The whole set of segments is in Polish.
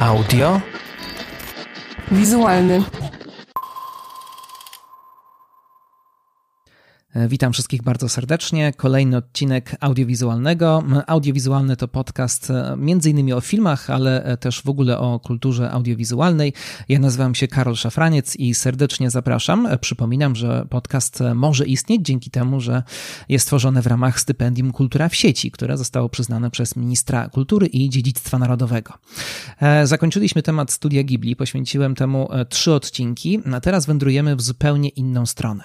Audio. Wizualny. Witam wszystkich bardzo serdecznie. Kolejny odcinek audiowizualnego. Audiowizualny to podcast e, między innymi o filmach, ale e, też w ogóle o kulturze audiowizualnej. Ja nazywam się Karol Szafraniec i serdecznie zapraszam. Przypominam, że podcast może istnieć dzięki temu, że jest tworzony w ramach stypendium Kultura w sieci, które zostało przyznane przez ministra kultury i dziedzictwa narodowego. Zakończyliśmy temat studia Ghibli, poświęciłem temu trzy odcinki, a teraz wędrujemy w zupełnie inną stronę.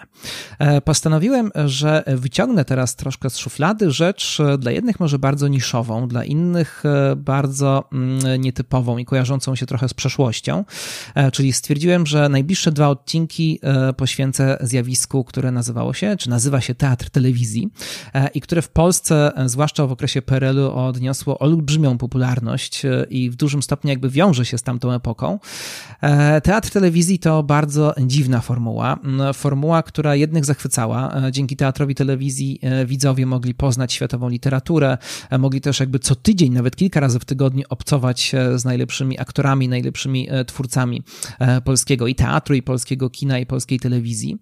Postanowiłem że wyciągnę teraz troszkę z szuflady rzecz e, dla jednych może bardzo niszową, dla innych e, bardzo mm, nietypową i kojarzącą się trochę z przeszłością. E, czyli stwierdziłem, że najbliższe dwa odcinki poświęcę zjawisku, które nazywało się, czy nazywa się teatr telewizji i które w Polsce, zwłaszcza w okresie PRL-u, odniosło olbrzymią popularność i w dużym stopniu jakby wiąże się z tamtą epoką. Teatr telewizji to bardzo dziwna formuła. Formuła, która jednych zachwycała, dzięki teatrowi telewizji e, widzowie mogli poznać światową literaturę, e, mogli też jakby co tydzień, nawet kilka razy w tygodniu obcować z najlepszymi aktorami, najlepszymi e, twórcami polskiego i teatru, i polskiego kina, i polskiej telewizji.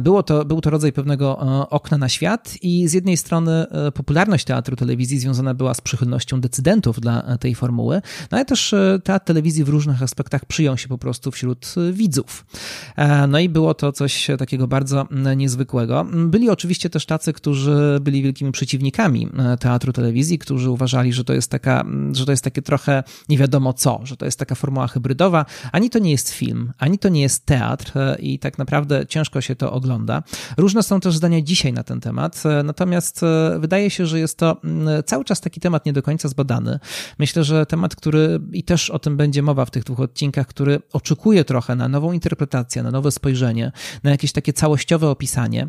Było to, był to rodzaj pewnego okna na świat i z jednej strony popularność teatru telewizji związana była z przychylnością decydentów dla tej formuły, no ale też teatr telewizji w różnych aspektach przyjął się po prostu wśród widzów. No i było to coś takiego bardzo niezwykłego. Byli oczywiście też tacy, którzy byli wielkimi przeciwnikami e, teatru telewizji, którzy uważali, że to jest taka, że to jest takie trochę nie wiadomo co, że to jest taka formuła hybrydowa. Ani to nie jest film, ani to nie jest teatr e, i tak naprawdę ciężko się to ogląda. Różne są też zdania dzisiaj na ten temat, e, natomiast wydaje się, że jest to cały czas taki temat nie do końca zbadany. Myślę, że temat, który i też o tym będzie mowa w tych dwóch odcinkach, który oczekuje trochę na nową interpretację, na nowe spojrzenie, na jakieś takie całościowe opisanie.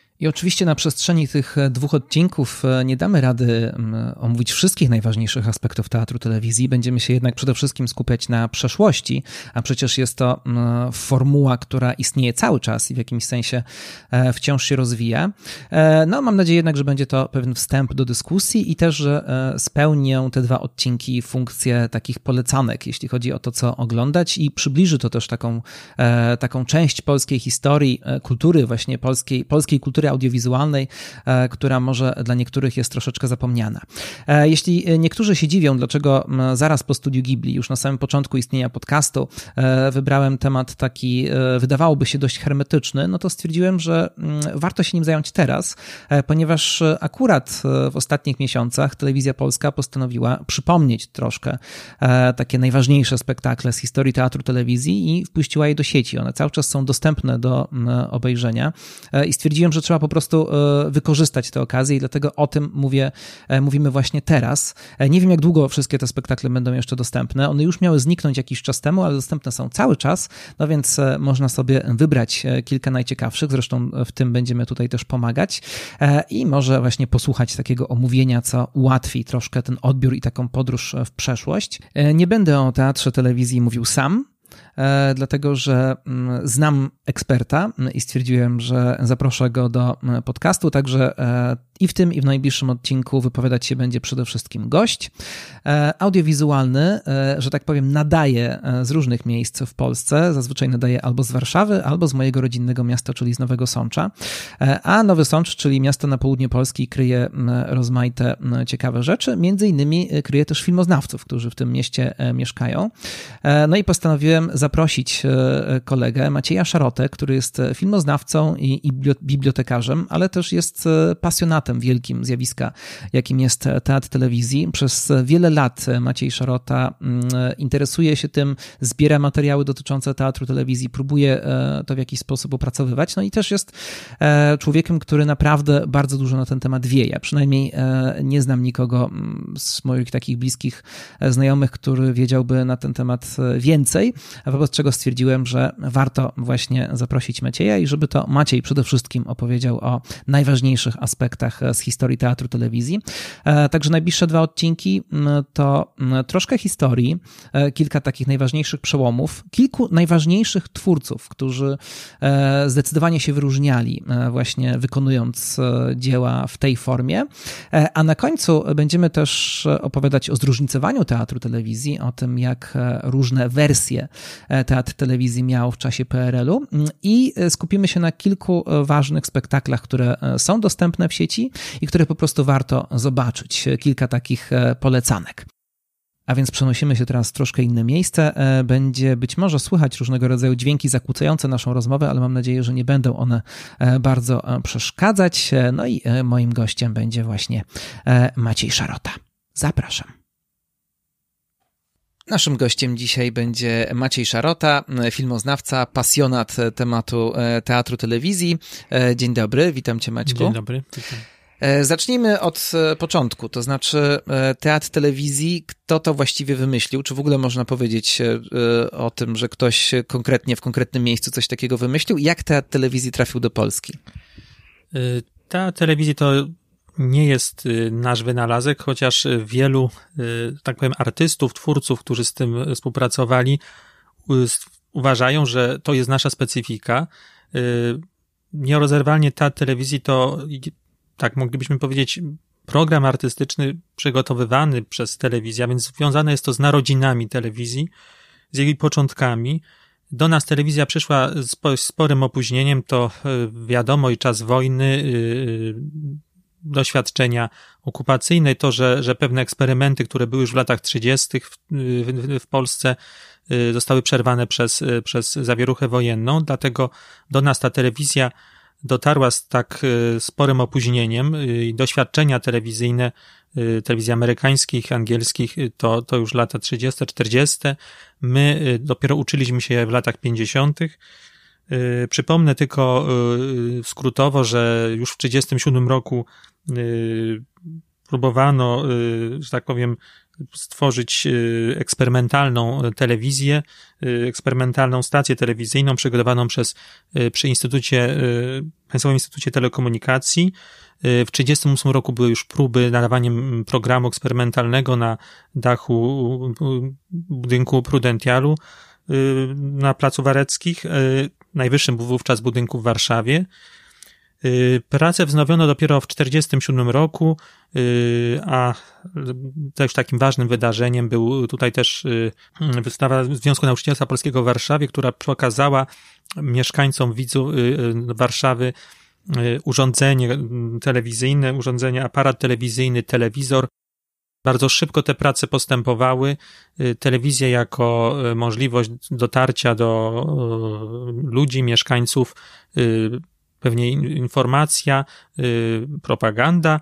I oczywiście na przestrzeni tych e, dwóch odcinków e, nie damy rady omówić wszystkich najważniejszych aspektów teatru telewizji. Będziemy się jednak przede wszystkim skupiać na przeszłości, a przecież jest to formuła, która istnieje cały czas i w jakimś sensie e, wciąż się rozwija. No, mam nadzieję jednak, że będzie to pewien wstęp do dyskusji i też, że spełnię te dwa odcinki funkcję takich polecanek, jeśli chodzi o to, co oglądać i przybliży to też taką, taką część polskiej historii, kultury właśnie polskiej, polskiej kultury audiowizualnej, e, która może dla niektórych jest troszeczkę zapomniana. E, jeśli niektórzy się dziwią, dlaczego zaraz po studiu Ghibli, już na samym początku istnienia podcastu, e, wybrałem temat taki, wydawałoby się dość hermetyczny, no to stwierdziłem, że warto się nim zająć teraz, ponieważ akurat w ostatnich miesiącach telewizja polska postanowiła przypomnieć troszkę takie najważniejsze spektakle z historii teatru telewizji i wpuściła je do sieci. One cały czas są dostępne do obejrzenia i stwierdziłem, że trzeba po prostu e, wykorzystać tę okazję i dlatego o tym mówię, e, mówimy właśnie teraz. E, nie wiem, jak długo wszystkie te spektakle będą jeszcze dostępne. One już miały zniknąć jakiś czas temu, ale dostępne są cały czas, no więc można sobie wybrać kilka najciekawszych, zresztą w tym będziemy tutaj też pomagać i może właśnie posłuchać takiego omówienia, co ułatwi troszkę ten odbiór i taką podróż w przeszłość. Nie będę o teatrze telewizji mówił sam, dlatego że mm, znam eksperta i stwierdziłem, że zaproszę go do mm, podcastu, także e, i w tym, i w najbliższym odcinku wypowiadać się będzie przede wszystkim gość. E, audiowizualny, że tak powiem, nadaje z różnych miejsc w Polsce. Zazwyczaj nadaje albo z Warszawy, albo z mojego rodzinnego miasta, czyli z Nowego Sącza. A Nowy Sącz, czyli miasto na południe Polski, kryje rozmaite ciekawe rzeczy. Między innymi kryje też filmoznawców, którzy w tym mieście mieszkają. No i postanowiłem zaprosić e, kolegę Macieja Szarotę, który jest e, filmoznawcą i bibliotekarzem, ale też jest e, pasjonatem wielkim zjawiska, jakim jest teatr telewizji. Przez wiele lat Maciej Szarota mm, interesuje się tym, zbiera materiały dotyczące teatru telewizji, próbuje to w jakiś sposób opracowywać. No i też jest człowiekiem, który naprawdę bardzo dużo na ten temat wie. Ja przynajmniej nie znam nikogo mm, z moich takich bliskich znajomych, który wiedziałby na ten temat więcej. Wobec czego stwierdziłem, że warto właśnie zaprosić Macieja i żeby to Maciej przede wszystkim opowiedział o najważniejszych aspektach z historii teatru telewizji. Także najbliższe dwa odcinki to troszkę historii, kilka takich najważniejszych przełomów, kilku najważniejszych twórców, którzy zdecydowanie się wyróżniali właśnie wykonując dzieła w tej formie. A na końcu będziemy też opowiadać o zróżnicowaniu teatru telewizji, o tym, jak różne wersje teatr telewizji miał w czasie PRL-u i skupimy się na kilku ważnych spektaklach, które są dostępne w sieci i które po prostu warto zobaczyć. Kilka takich polecanek. A więc przenosimy się teraz w troszkę inne miejsce. Będzie być może słychać różnego rodzaju dźwięki zakłócające naszą rozmowę, ale mam nadzieję, że nie będą one bardzo przeszkadzać. No i moim gościem będzie właśnie Maciej Szarota. Zapraszam. Naszym gościem dzisiaj będzie Maciej Szarota, filmoznawca, pasjonat tematu teatru telewizji. Dzień dobry, witam cię Maćku. Dzień dobry. Witam. Zacznijmy od początku, to znaczy teatr telewizji, kto to właściwie wymyślił? Czy w ogóle można powiedzieć o tym, że ktoś konkretnie w konkretnym miejscu coś takiego wymyślił? Jak teatr telewizji trafił do Polski? Teatr telewizji to nie jest nasz wynalazek, chociaż wielu, tak powiem, artystów, twórców, którzy z tym współpracowali, uważają, że to jest nasza specyfika. Nierozerwalnie teatr telewizji to, tak moglibyśmy powiedzieć, program artystyczny przygotowywany przez telewizję, więc związane jest to z narodzinami telewizji, z jej początkami. Do nas telewizja przyszła z sporym opóźnieniem, to wiadomo i czas wojny, doświadczenia okupacyjne, to, że, że pewne eksperymenty, które były już w latach 30. w, w, w Polsce, zostały przerwane przez, przez zawieruchę wojenną, dlatego do nas ta telewizja dotarła z tak sporym opóźnieniem i doświadczenia telewizyjne, telewizji amerykańskich, angielskich, to, to już lata 30., 40. My dopiero uczyliśmy się w latach 50. Przypomnę tylko skrótowo, że już w 1937 roku próbowano, że tak powiem, stworzyć eksperymentalną telewizję, eksperymentalną stację telewizyjną przygotowaną przez, przy Instytucie, Państwowym Instytucie Telekomunikacji. W 1938 roku były już próby nadawaniem programu eksperymentalnego na dachu budynku Prudentialu na Placu Wareckich, najwyższym wówczas budynku w Warszawie. Pracę wznowiono dopiero w 1947 roku, a też takim ważnym wydarzeniem był tutaj też wystawa Związku Nauczycielstwa Polskiego w Warszawie, która pokazała mieszkańcom widzów Warszawy urządzenie telewizyjne, urządzenie, aparat telewizyjny, telewizor. Bardzo szybko te prace postępowały. Telewizja jako możliwość dotarcia do ludzi, mieszkańców pewnie informacja, propaganda,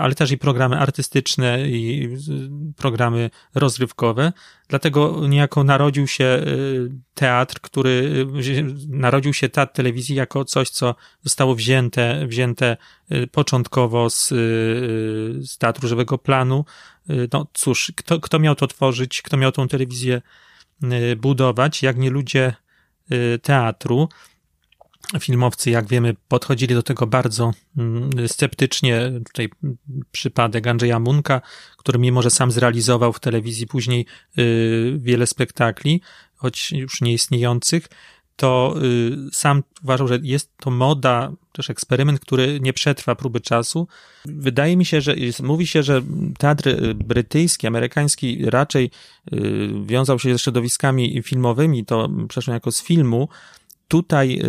ale też i programy artystyczne i programy rozrywkowe. Dlatego niejako narodził się teatr, który narodził się teatr telewizji jako coś, co zostało wzięte, wzięte początkowo z, z teatru żywego planu. No cóż, kto, kto miał to tworzyć, kto miał tą telewizję budować, jak nie ludzie teatru filmowcy, jak wiemy, podchodzili do tego bardzo mm, sceptycznie. Tutaj przypadek Andrzeja Munka, który mimo, że sam zrealizował w telewizji później y, wiele spektakli, choć już nieistniejących, to y, sam uważał, że jest to moda, też eksperyment, który nie przetrwa próby czasu. Wydaje mi się, że mówi się, że teatr y, brytyjski, amerykański raczej wiązał się ze środowiskami filmowymi, to przeszło jako z filmu, tutaj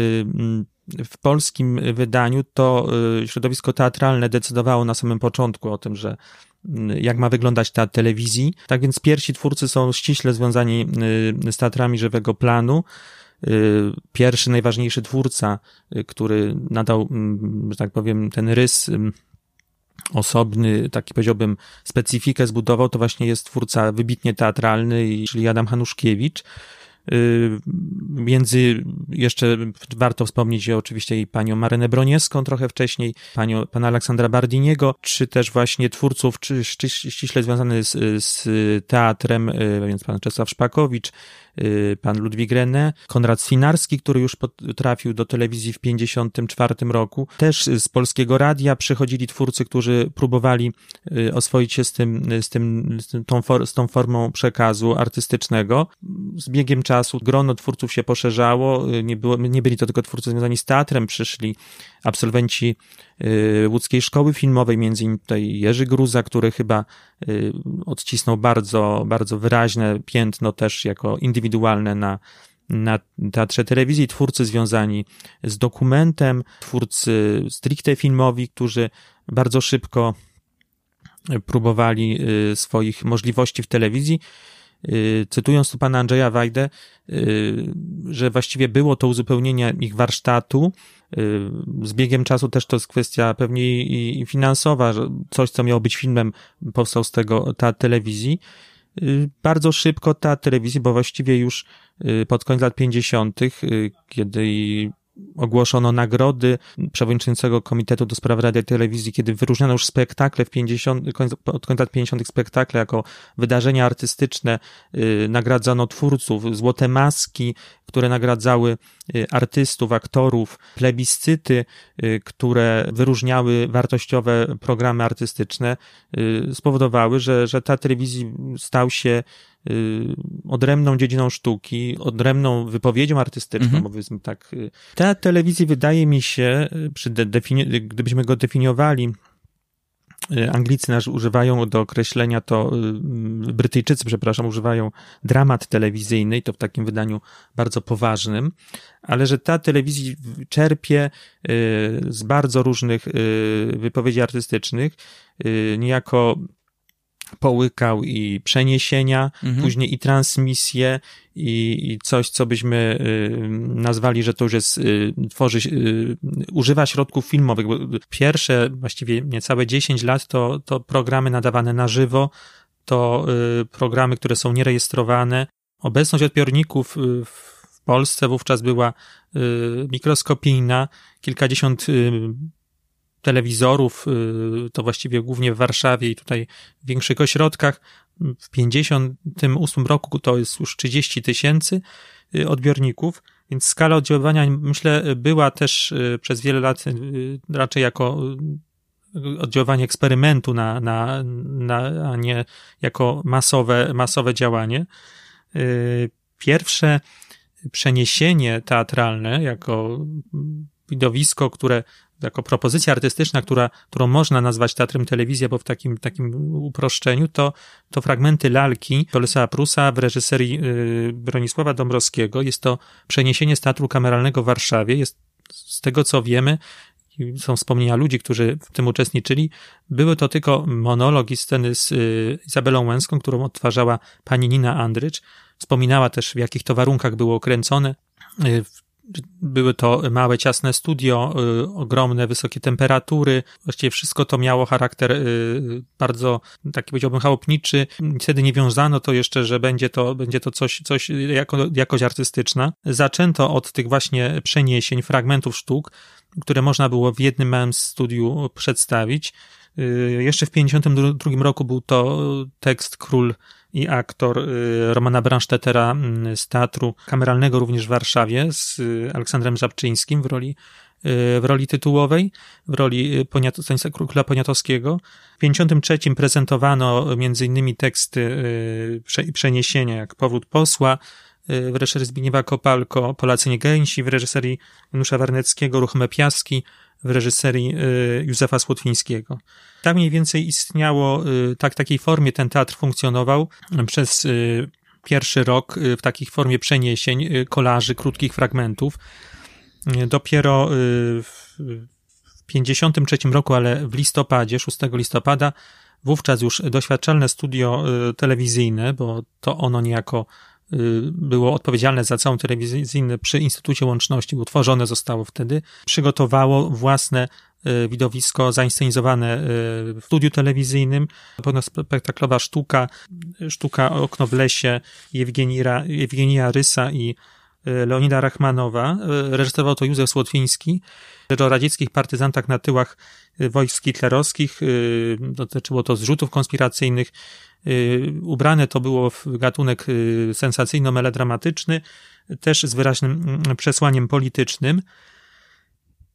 y, w polskim wydaniu to y, środowisko teatralne decydowało na samym początku o tym, że y, jak ma wyglądać ta telewizji. Tak więc pierwsi twórcy są ściśle związani z teatrami żywego planu. Pierwszy, najważniejszy twórca, który nadał, że tak powiem, ten rys osobny, taki powiedziałbym, specyfikę zbudował, to właśnie jest twórca wybitnie teatralny, czyli Adam Hanuszkiewicz. Y, między, jeszcze warto wspomnieć oczywiście i panią Marynę Bronieską trochę wcześniej, panią, pana Aleksandra Bardiniego, czy też właśnie twórców czy, czy ściśle związanych z, z teatrem, y, więc pan Czesław Szpakowicz, pan Ludwik René, Konrad Swinarski, który już trafił do telewizji w 1954 roku. Też z polskiego radia przychodzili twórcy, którzy próbowali oswoić się z tym, z tym, z, tą, z tą formą przekazu artystycznego. Z biegiem czasu grono twórców się poszerzało, nie, było, nie byli to tylko twórcy związani z teatrem, przyszli absolwenci y, łódzkiej szkoły filmowej, między innymi tutaj Jerzy Gruza, który chyba y, odcisnął bardzo, bardzo wyraźne piętno też jako indywidualne na, na teatrze telewizji, twórcy związani z dokumentem, twórcy stricte filmowi, którzy bardzo szybko próbowali y, swoich możliwości w telewizji. Y, cytując tu pana Andrzeja Wajdę, y, że właściwie było to uzupełnienie ich warsztatu. Z biegiem czasu też to jest kwestia pewnie i finansowa, że coś, co miało być filmem, powstał z tego ta telewizji. Bardzo szybko ta telewizja, bo właściwie już pod koniec lat 50., kiedy ogłoszono nagrody przewodniczącego Komitetu do Spraw Radia i Telewizji, kiedy wyróżniono już spektakle w 50, od końca lat 50. spektakle jako wydarzenia artystyczne, yy, nagradzono twórców, złote maski, które nagradzały y, artystów, aktorów, plebiscyty, y, które wyróżniały wartościowe programy artystyczne, y, spowodowały, że, że ta telewizji stał się odrębną dziedziną sztuki, odrębną wypowiedzią artystyczną, mhm. powiedzmy tak. Ta telewizji wydaje mi się, przy defini- gdybyśmy go definiowali Y, Anglicy nasz używają do określenia to, y, Brytyjczycy, przepraszam, używają dramat telewizyjny i to w takim wydaniu bardzo poważnym, ale że ta telewizja czerpie y, z bardzo różnych wypowiedzi artystycznych, niejako połykał i przeniesienia, mhm. później i transmisje i, i, coś, co byśmy y, nazwali, że to już jest, y, tworzy, y, używa środków filmowych. Bo pierwsze właściwie niecałe 10 lat to, to programy nadawane na żywo, to y, programy, które są nierejestrowane. Obecność odbiorników y, w Polsce wówczas była y, mikroskopijna, kilkadziesiąt telewizorów, y, to właściwie głównie w Warszawie i tutaj w większych ośrodkach. W 58 roku to jest już 30 tysięcy y, odbiorników, więc skala oddziaływania, myślę, była też y, przez wiele lat raczej jako oddziaływanie eksperymentu na, na, na, a nie jako masowe, masowe działanie. Pierwsze przeniesienie teatralne jako widowisko, które jako propozycja artystyczna, która, którą można nazwać teatrem telewizja, bo w takim, takim uproszczeniu, to, to fragmenty lalki Tolesa Prusa w reżyserii yy, Bronisława Dąbrowskiego. Jest to przeniesienie z teatru kameralnego w Warszawie. Jest z tego, co wiemy, są wspomnienia ludzi, którzy w tym uczestniczyli, były to tylko monologi sceny z y, Izabelą Łęską, którą odtwarzała pani Nina Andrycz. Wspominała też, w jakich to warunkach było kręcone. Y, były to małe, ciasne studio, y, ogromne, wysokie temperatury. Właściwie wszystko to miało charakter y, bardzo, taki powiedziałbym, chałupniczy. Wtedy nie wiązano to jeszcze, że będzie to, będzie to coś, coś jako, jakość artystyczna. Zaczęto od tych właśnie przeniesień, fragmentów sztuk, które można było w jednym małym studiu przedstawić. Y, jeszcze w 1952 roku był to tekst Król i aktor y, Romana Bransztetera mm, z Teatru Kameralnego również w Warszawie z y, Aleksandrem Żabczyńskim w roli w roli tytułowej, w roli Stanisława Króla Poniatowskiego. W 1953 prezentowano innymi teksty przeniesienia jak Powrót Posła, w reżyserii Zbigniewa Kopalko, Polacy nie gęsi, w reżyserii Janusza Warneckiego, Ruchome Piaski, w reżyserii y, Józefa Słotwińskiego. Tak mniej więcej istniało, y, tak w takiej formie ten teatr funkcjonował przez y, pierwszy rok w takiej formie przeniesień, kolaży, krótkich fragmentów. Dopiero w 53 roku, ale w listopadzie, 6 listopada, wówczas już doświadczalne studio telewizyjne, bo to ono niejako Y, było odpowiedzialne za całą telewizyjny przy Instytucie Łączności, utworzone zostało wtedy, przygotowało własne y, widowisko zainscenizowane y, w studiu telewizyjnym, spektaklowa sztuka, sztuka Okno w lesie Jewgenija, Jewgenija Rysa i Leonida Rachmanowa. Reżyserował to Józef Słotwiński. O radzieckich partyzantach na tyłach wojsk hitlerowskich. Dotyczyło to zrzutów konspiracyjnych. Ubrane to było w gatunek sensacyjno-melodramatyczny, też z wyraźnym mm, przesłaniem politycznym.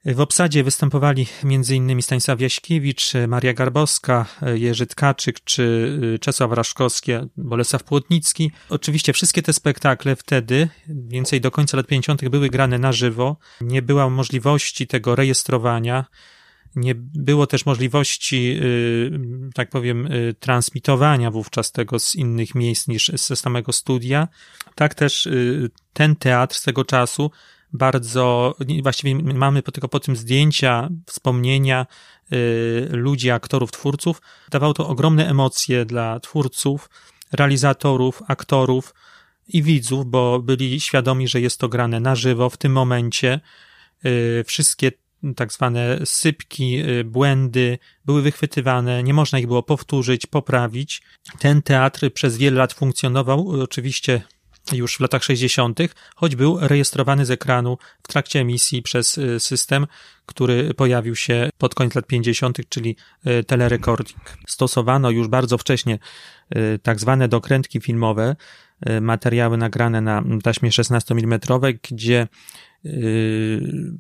W obsadzie występowali m.in. Stanisław Jaśkiewicz, Maria Garbowska, Jerzy Tkaczyk czy y, Czesław Raszkowski, Bolesław Płotnicki. Oczywiście wszystkie te spektakle wtedy, więcej do końca lat 50. były grane na żywo. Nie było możliwości tego rejestrowania. Nie było też możliwości, y, tak powiem, y, transmitowania wówczas tego z innych miejsc niż ze samego studia. Tak też ten teatr z tego czasu bardzo, właściwie mamy tylko po tym zdjęcia, wspomnienia y, ludzi, aktorów, twórców. Dawało to ogromne emocje dla twórców, realizatorów, aktorów i widzów, bo byli świadomi, że jest to grane na żywo w tym momencie. Y, wszystkie tak zwane sypki, y, błędy były wychwytywane, nie można ich było powtórzyć, poprawić. Ten teatr przez wiele lat funkcjonował, oczywiście już w latach 60., choć był rejestrowany z ekranu w trakcie emisji przez y, system, który pojawił się pod koniec lat 50., czyli y, telerecording. Stosowano już bardzo wcześnie tak zwane dokrętki filmowe, materiały nagrane na taśmie 16 mm, gdzie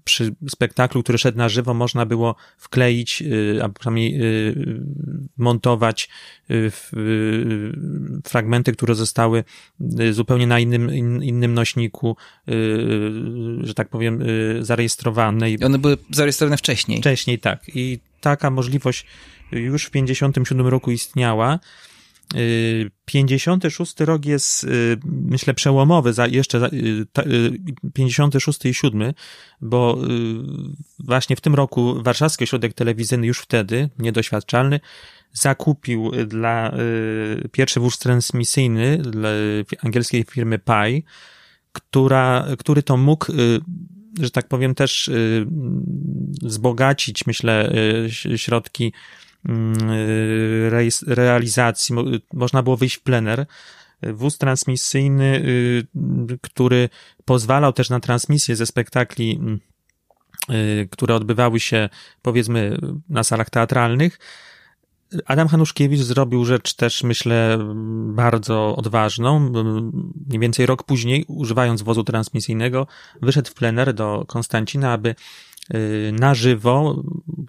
przy spektaklu, który szedł na żywo, można było wkleić, y, a przynajmniej y, montować fragmenty, które zostały zupełnie na innym, innym nośniku, że tak powiem, zarejestrowane. I one były zarejestrowane wcześniej. Wcześniej, tak. I taka możliwość już w 57 roku istniała. 56 rok jest, y, myślę, przełomowy, za jeszcze 56 y, i 7, bo y, właśnie w tym roku Warszawski Ośrodek Telewizyjny już wtedy, niedoświadczalny, zakupił dla pierwszy wóz transmisyjny dla angielskiej firmy Pi, która, który to mógł że tak powiem, też wzbogacić, myślę, środki realizacji, można było wyjść w plener. Wóz transmisyjny, y, który pozwalał też na transmisję ze spektakli, mm, y, które odbywały się, powiedzmy, na salach teatralnych. Adam Hanuszkiewicz zrobił rzecz też, myślę, bardzo odważną. Mniej więcej rok później, używając wozu transmisyjnego, wyszedł w plener do Konstancina, aby na żywo,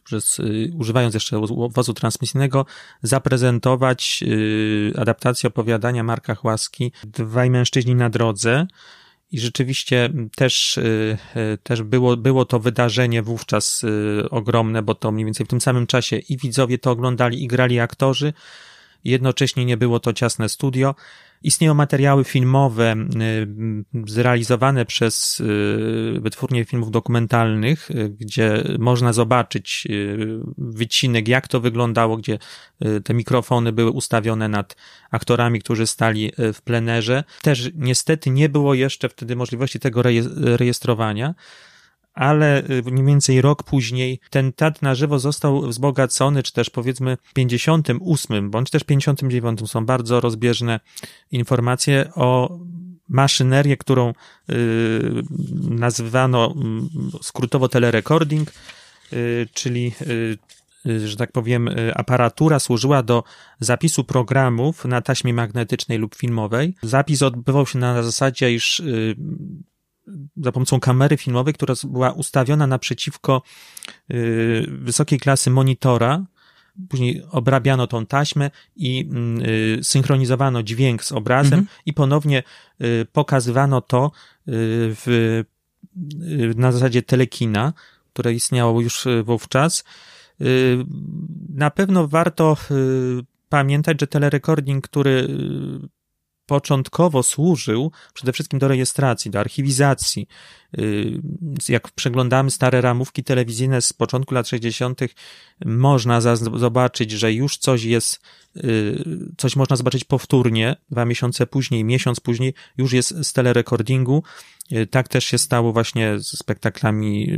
przez, y, używając jeszcze wozu transmisyjnego, zaprezentować y, adaptację opowiadania Marka Chłaski Dwaj mężczyźni na drodze. I rzeczywiście też, też było, było to wydarzenie wówczas ogromne, bo to mniej więcej w tym samym czasie i widzowie to oglądali, i grali aktorzy. Jednocześnie nie było to ciasne studio. Istnieją materiały filmowe y, zrealizowane przez y, wytwórnie filmów dokumentalnych, y, gdzie można zobaczyć wycinek, jak to wyglądało, gdzie te mikrofony były ustawione nad aktorami, którzy stali w plenerze. Też niestety nie było jeszcze wtedy możliwości tego rejestrowania ale y, mniej więcej rok później ten teatr na żywo został wzbogacony, czy też powiedzmy w 58 bądź też 59 są bardzo rozbieżne informacje o maszynerię, którą y, nazywano mm, skrótowo telerecording, y, czyli że tak powiem, aparatura służyła do zapisu programów na taśmie magnetycznej lub filmowej. Zapis odbywał się na zasadzie, iż za pomocą kamery filmowej, która była ustawiona naprzeciwko y, wysokiej klasy monitora. Później obrabiano tą taśmę i mm, y, synchronizowano dźwięk z obrazem mhm. i ponownie y, pokazywano to w, na zasadzie telekina, które istniało już wówczas. Na pewno warto pamiętać, że telerekording, który początkowo służył przede wszystkim do rejestracji, do archiwizacji. Y, jak przeglądamy stare ramówki telewizyjne z początku lat 60., można zobaczyć, że już coś jest, y, coś można zobaczyć powtórnie, dwa miesiące później, miesiąc później, już jest z telerekordingu. Y, tak też się stało właśnie z spektaklami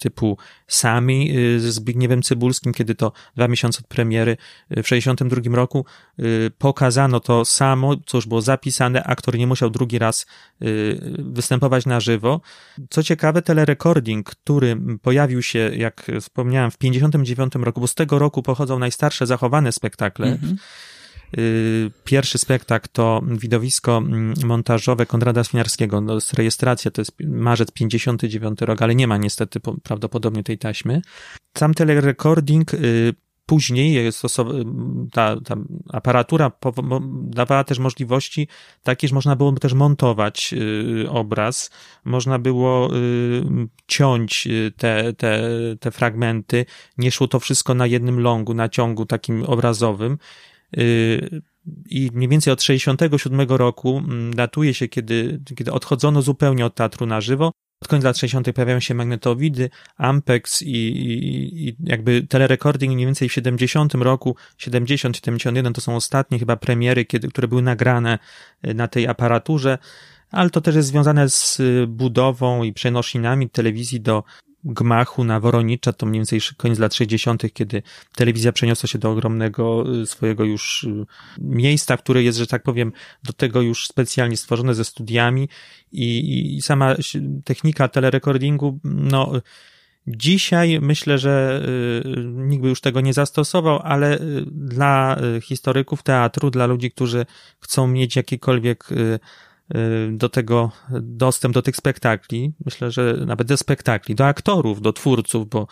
typu Sami z Zbigniewem Cybulskim, kiedy to dwa miesiące od premiery w 62 roku pokazano to samo, co już było zapisane, aktor nie musiał drugi raz występować na żywo. Co ciekawe, telerekording, który pojawił się, jak wspomniałem, w 59 roku, bo z tego roku pochodzą najstarsze zachowane spektakle, mm -hmm. Y, pierwszy spektakl to widowisko mm, montażowe Konrada Swiniarskiego, no, z rejestracja to jest marzec 59 rok, ale nie ma niestety prawdopodobnie tej taśmy. Sam telerecording y, później jest ta, ta aparatura dawała też możliwości takie, że można było też montować y, obraz, można było ciąć te, te, te fragmenty, nie szło to wszystko na jednym longu, na ciągu takim obrazowym. Y, I mniej więcej od 67 roku mm, datuje się, kiedy, kiedy odchodzono zupełnie od teatru na żywo. Od końca lat 60. pojawiają się magnetowidy, Ampex i, i, i jakby telerecording mniej więcej w 70 roku, 70, 71 to są ostatnie chyba premiery, kiedy, które były nagrane y, na tej aparaturze, ale to też jest związane z y, budową i przenosinami telewizji do gmachu na Woronicza, to mniej więcej koniec lat 60., kiedy telewizja przeniosła się do ogromnego y, swojego już y, miejsca, które jest, że tak powiem, do tego już specjalnie stworzone ze studiami i, i sama technika telerekordingu, no, Dzisiaj myślę, że y, nikt by już tego nie zastosował, ale dla historyków teatru, dla ludzi, którzy chcą mieć jakikolwiek do tego dostęp do tych spektakli. Myślę, że nawet do spektakli, do aktorów, do twórców, bo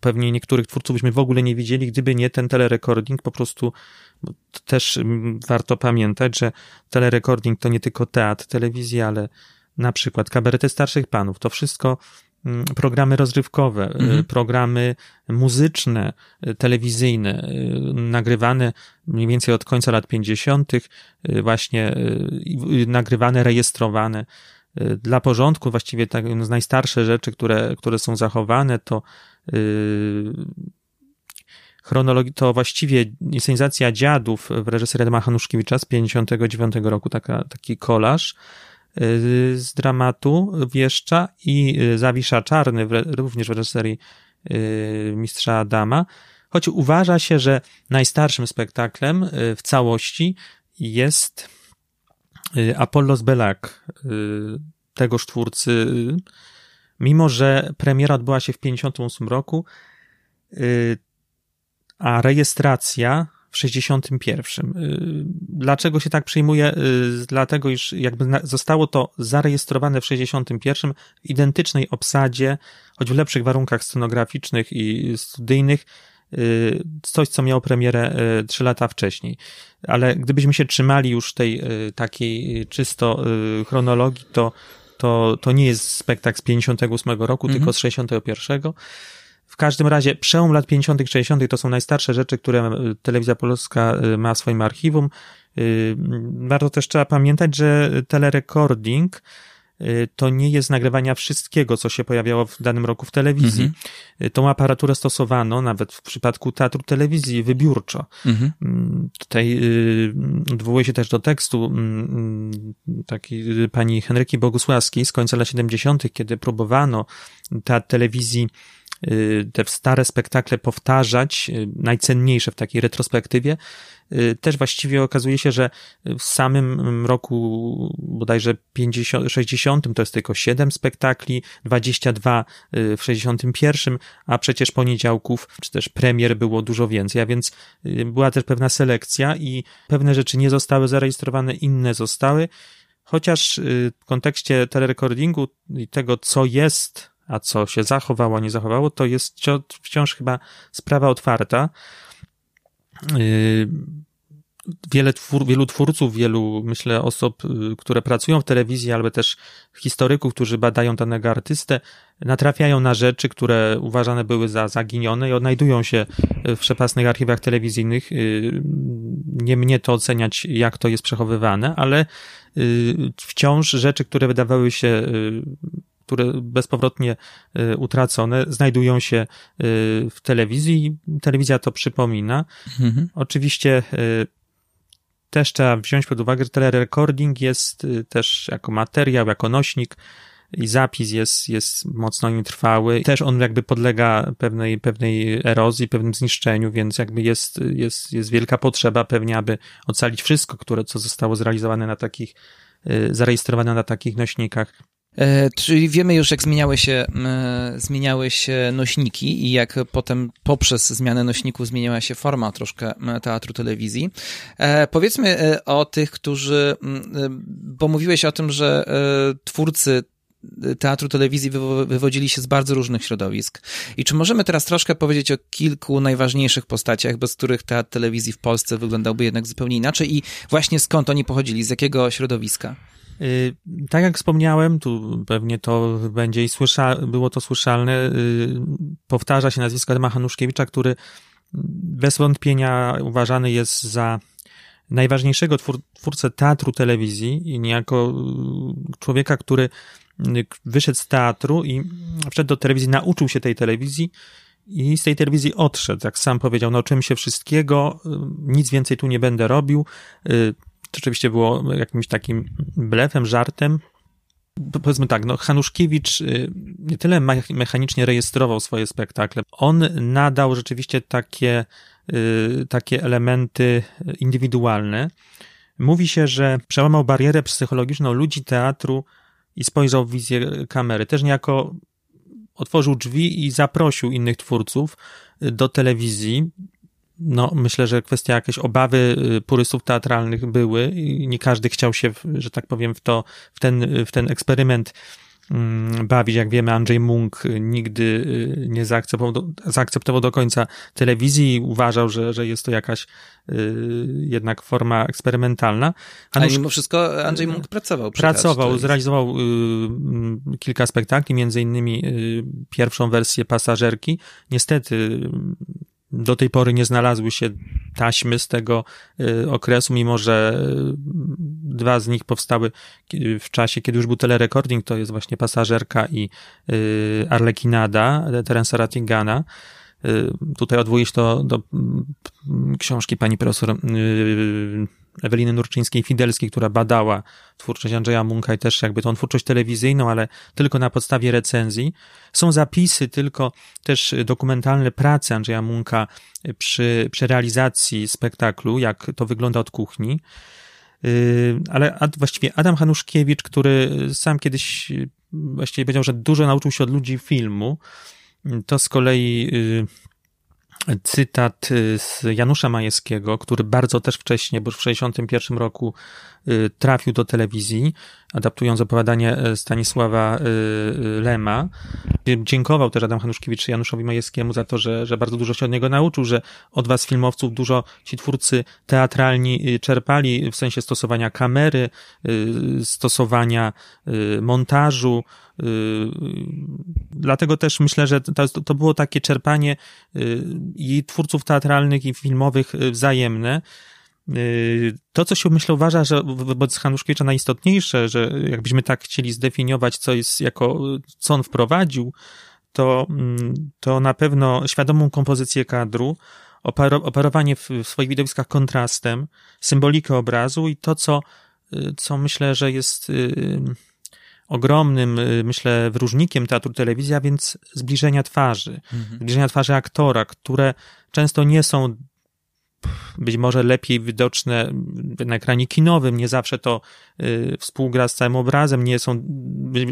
pewnie niektórych twórców byśmy w ogóle nie widzieli, gdyby nie ten telerecording, po prostu też mm, warto pamiętać, że telerecording to nie tylko teatr, telewizja, ale na przykład kabarety starszych panów. To wszystko programy rozrywkowe, y, mhm. programy muzyczne, y, telewizyjne, y, nagrywane mniej więcej od końca lat 50., właśnie nagrywane, rejestrowane. Dla porządku właściwie tak, no, z najstarsze rzeczy, które, które są zachowane, to chronologii, to właściwie inscenizacja dziadów w reżyserii Adama Hanuszkiewicza z 59 roku, taka, taki kolaż, z dramatu Wieszcza i y, Zawisza Czarny, również w reżyserii y, mistrza Adama, choć uważa się, że najstarszym spektaklem w całości jest Apollos Belak, tegoż twórcy, mimo że premiera odbyła się w 1958 roku, a rejestracja w 61. Y, dlaczego się tak przyjmuje? Y, dlatego, iż jakby zostało to zarejestrowane w 61 w identycznej obsadzie, choć w lepszych warunkach scenograficznych i studyjnych, y, coś, co miało premierę trzy lata wcześniej. Ale gdybyśmy się trzymali już tej takiej czysto chronologii, to, to, to nie jest spektakl z 58 roku, mhm. tylko z 61. W każdym razie przełom lat 50., 60. to są najstarsze rzeczy, które e, telewizja polska e, ma w swoim archiwum. E, warto też trzeba pamiętać, że telerecording to nie jest nagrywania wszystkiego, co się pojawiało w danym roku w telewizji. Mhm. Tą aparaturę stosowano nawet w przypadku teatru telewizji wybiórczo. Mhm. Mm, tutaj odwołuję się też do tekstu mm, takiej pani Henryki Bogusławskiej z końca lat 70., kiedy próbowano teatr telewizji Y, te stare spektakle powtarzać, y, najcenniejsze w takiej retrospektywie, y, też właściwie okazuje się, że w samym roku bodajże 50, 60 to jest tylko 7 spektakli, 22 w 61, a przecież poniedziałków czy też premier było dużo więcej, a więc była też pewna selekcja i pewne rzeczy nie zostały zarejestrowane, inne zostały, chociaż w kontekście telerecordingu i tego, co jest a co się zachowało, nie zachowało, to jest wciąż chyba sprawa otwarta. Yy, wiele twór, wielu twórców, wielu, myślę, osób, yy, które pracują w telewizji, albo też historyków, którzy badają danego artystę, natrafiają na rzeczy, które uważane były za zaginione i odnajdują się w przepasnych archiwach telewizyjnych. Yy, nie mnie to oceniać, jak to jest przechowywane, ale wciąż rzeczy, które wydawały się które bezpowrotnie y, utracone, znajdują się y, w telewizji. Telewizja to przypomina. Mhm. Oczywiście y, też trzeba wziąć pod uwagę, że telerecording jest też jako materiał, jako nośnik i zapis jest, jest mocno nietrwały. Też on jakby podlega pewnej, pewnej erozji, pewnym zniszczeniu, więc jakby jest, jest, jest wielka potrzeba pewnie, aby ocalić wszystko, które, co zostało zrealizowane na takich, zarejestrowane na takich nośnikach. E, czyli wiemy już, jak zmieniały się, e, zmieniały się nośniki i jak potem poprzez zmianę nośników zmieniała się forma troszkę teatru telewizji. E, powiedzmy o tych, którzy, bo mówiłeś o tym, że twórcy teatru telewizji wywodzili się z bardzo różnych środowisk. I czy możemy teraz troszkę powiedzieć o kilku najważniejszych postaciach, bez których teatr telewizji w Polsce wyglądałby jednak zupełnie inaczej i właśnie skąd oni pochodzili, z jakiego środowiska? Y, tak jak wspomniałem, tu pewnie to będzie i słysza, było to słyszalne, y, powtarza się nazwisko Adama Hanuszkiewicza, który bez wątpienia uważany jest za najważniejszego twór, twórcę teatru telewizji i niejako y, człowieka, który wyszedł z teatru i wszedł do telewizji, nauczył się tej telewizji i z tej telewizji odszedł. Jak sam powiedział, nauczyłem się wszystkiego, nic więcej tu nie będę robił to oczywiście było jakimś takim blefem, żartem. Powiedzmy tak, no Hanuszkiewicz y, nie tyle mechanicznie rejestrował swoje spektakle, on nadał rzeczywiście takie, y, takie elementy indywidualne. Mówi się, że przełamał barierę psychologiczną ludzi teatru i spojrzał w wizję kamery. Też niejako otworzył drzwi i zaprosił innych twórców do telewizji no, myślę, że kwestia jakiejś obawy y, purystów teatralnych były i nie każdy chciał się, że tak powiem, w to, w ten, w ten eksperyment mm, bawić. Jak wiemy, Andrzej Munk nigdy y, nie zaakceptował do, zaakceptował do końca telewizji i uważał, że, że jest to jakaś y, jednak forma eksperymentalna. Ale mimo wszystko Andrzej Munk pracował. Pracował, zrealizował y, kilka spektakli, między innymi y, pierwszą wersję Pasażerki. Niestety do tej pory nie znalazły się taśmy z tego y, okresu, mimo że y, dwa z nich powstały w czasie, kiedy już był telerekording, to jest właśnie Pasażerka i y, Arlekinada Terensa Rattingana. Tutaj odwołuję się to do mm, książki pani profesor Eweliny Nurczyńskiej-Fidelskiej, która badała twórczość Andrzeja Munka i też jakby tą twórczość telewizyjną, ale tylko na podstawie recenzji. Są zapisy, tylko też dokumentalne prace Andrzeja Munka przy, przy realizacji spektaklu, jak to wygląda od kuchni. Yy, ale właściwie Adam Hanuszkiewicz, który sam kiedyś właściwie powiedział, że dużo nauczył się od ludzi filmu, to z kolei yy, cytat y, z Janusza Majewskiego, który bardzo też wcześnie, bo w 1961 roku y, trafił do telewizji, adaptując opowiadanie y, Stanisława Lema. Dziękował też Adam Hanuszkiewicz Januszowi Majewskiemu za to, że, że bardzo dużo się od niego nauczył, że od was filmowców dużo ci twórcy teatralni czerpali w sensie stosowania kamery, stosowania montażu, Dlatego też myślę, że to, było takie czerpanie y, i twórców teatralnych, i filmowych y, wzajemne. To, co się myślę uważa, że wobec Hanuszkiewicza najistotniejsze, że jakbyśmy tak chcieli zdefiniować, co jest jako, co on wprowadził, to, mm, to na pewno świadomą kompozycję kadru, operowanie w swoich widowiskach kontrastem, symbolikę obrazu i to, co, co myślę, że jest ogromnym, y, myślę, wyróżnikiem teatru telewizja, więc zbliżenia twarzy, mhm. zbliżenia twarzy aktora, które często nie są być może lepiej widoczne na ekranie kinowym, nie zawsze to y, współgra z całym obrazem, nie są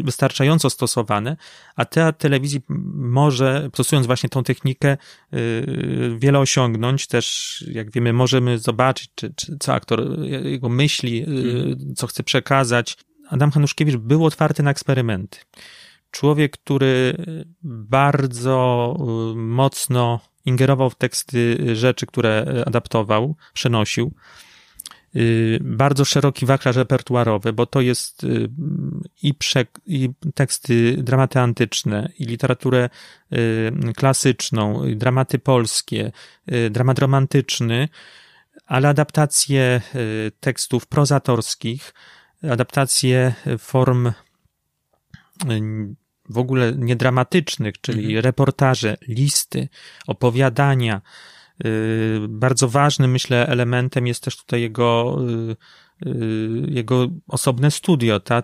wystarczająco stosowane, a teatr telewizji może, stosując właśnie tą technikę, y, wiele osiągnąć. Też, jak wiemy, możemy zobaczyć, czy, czy co aktor, jego myśli, y, mhm. co chce przekazać. Adam Hanuszkiewicz był otwarty na eksperymenty. Człowiek, który bardzo y, mocno ingerował w teksty rzeczy, które adaptował, przenosił. Y, bardzo szeroki wachlarz repertuarowy, bo to jest y, i, i teksty, dramaty antyczne, i literaturę klasyczną, i dramaty polskie, dramat romantyczny, ale adaptacje tekstów prozatorskich, adaptacje form y, w ogóle niedramatycznych, czyli mhm. reportaże, listy, opowiadania. Y, bardzo ważnym, myślę, elementem jest też tutaj jego jego osobne studio. Ta,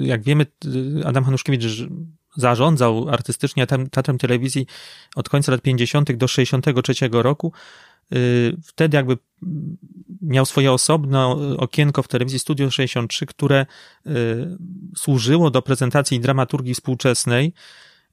jak wiemy, Adam Hanuszkiewicz zarządzał artystycznie Teatrem Telewizji od końca lat 50. do 63 roku. Wtedy jakby miał swoje osobne okienko w telewizji Studio 63, które służyło do prezentacji dramaturgii współczesnej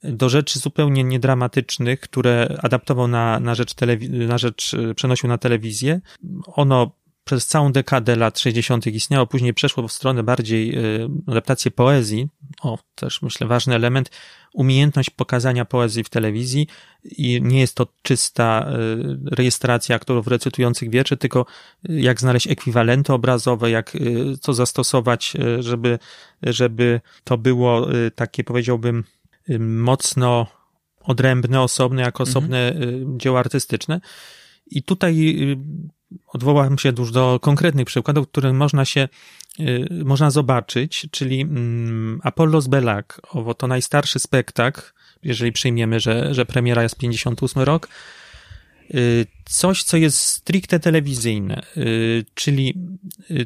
do rzeczy zupełnie niedramatycznych, które adaptował na, na, rzecz, telewi- na rzecz, przenosił na telewizję. Ono przez całą dekadę lat 60. istniało, później przeszło w stronę bardziej y, adaptacji poezji. O, też myślę ważny element, umiejętność pokazania poezji w telewizji i nie jest to czysta y, rejestracja aktorów recytujących wiersze, tylko y, jak znaleźć ekwiwalenty obrazowe, jak co zastosować, żeby, żeby to było takie, powiedziałbym, mocno odrębne, osobne, jako mhm. osobne mhm. dzieło artystyczne. I tutaj odwołam się już do konkretnych przykładów, które można się, y, można zobaczyć, czyli mm, Apollos Belak, owo to najstarszy spektakl, jeżeli przyjmiemy, że, że premiera jest 58 rok, y, coś, co jest stricte telewizyjne, y, czyli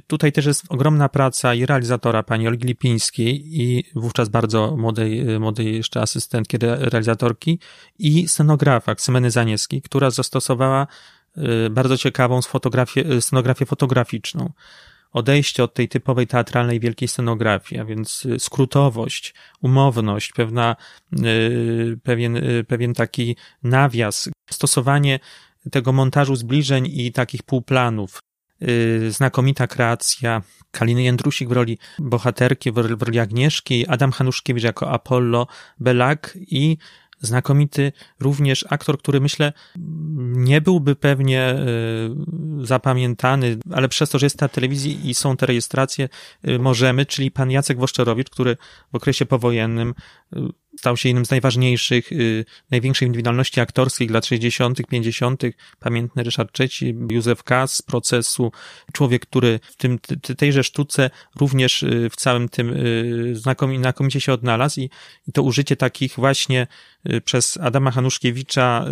tutaj też jest ogromna praca i realizatora pani Olgi Lipińskiej i wówczas bardzo młodej, młodej jeszcze asystentki realizatorki i scenografa Ksymeny Zanieskiej, która zastosowała bardzo ciekawą y, scenografię fotograficzną. Odejście od tej typowej teatralnej wielkiej scenografii, a więc y, skrótowość, umowność, pewna, pewien, pewien taki nawias, stosowanie tego montażu zbliżeń i takich półplanów. Znakomita kreacja Kaliny Jędrusik w roli bohaterki, w roli Agnieszki, Adam Hanuszkiewicz jako Apollo Belak i znakomity również aktor, który myślę nie byłby pewnie y, zapamiętany, ale przez to, że jest na telewizji i są te rejestracje, y, możemy, czyli pan Jacek Woszczerowicz, który w okresie powojennym y, stał się jednym z najważniejszych, największych indywidualności aktorskich lat 60., 50., pamiętny Ryszard III, Józef Kas z procesu, człowiek, który w tym, tejże sztuce również w całym tym znakomicie się odnalazł i, i to użycie takich właśnie przez Adama Hanuszkiewicza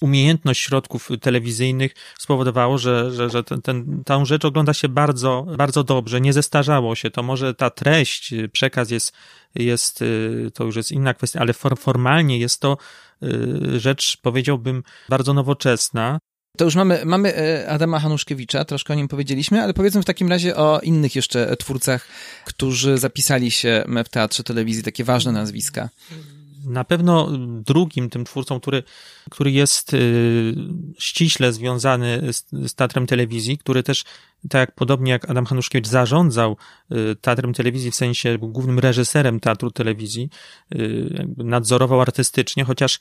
umiejętność środków telewizyjnych spowodowało, że, że, że ten, ten, tę rzecz ogląda się bardzo, bardzo dobrze, nie zestarzało się. To może ta treść, przekaz jest jest, y, to już jest inna kwestia, ale formalnie jest to y, rzecz, powiedziałbym, bardzo nowoczesna. To już mamy, mamy e, Adama Hanuszkiewicza, troszkę o nim powiedzieliśmy, ale powiedzmy w takim razie o innych jeszcze twórcach, którzy zapisali się w teatrze telewizji, takie ważne nazwiska. Na pewno drugim tym twórcą, który, który jest y, ściśle związany z, z teatrem telewizji, który też, tak podobnie jak Adam Hanuszkiewicz, zarządzał y, teatrem telewizji w sensie był głównym reżyserem teatru telewizji, y, nadzorował artystycznie, chociaż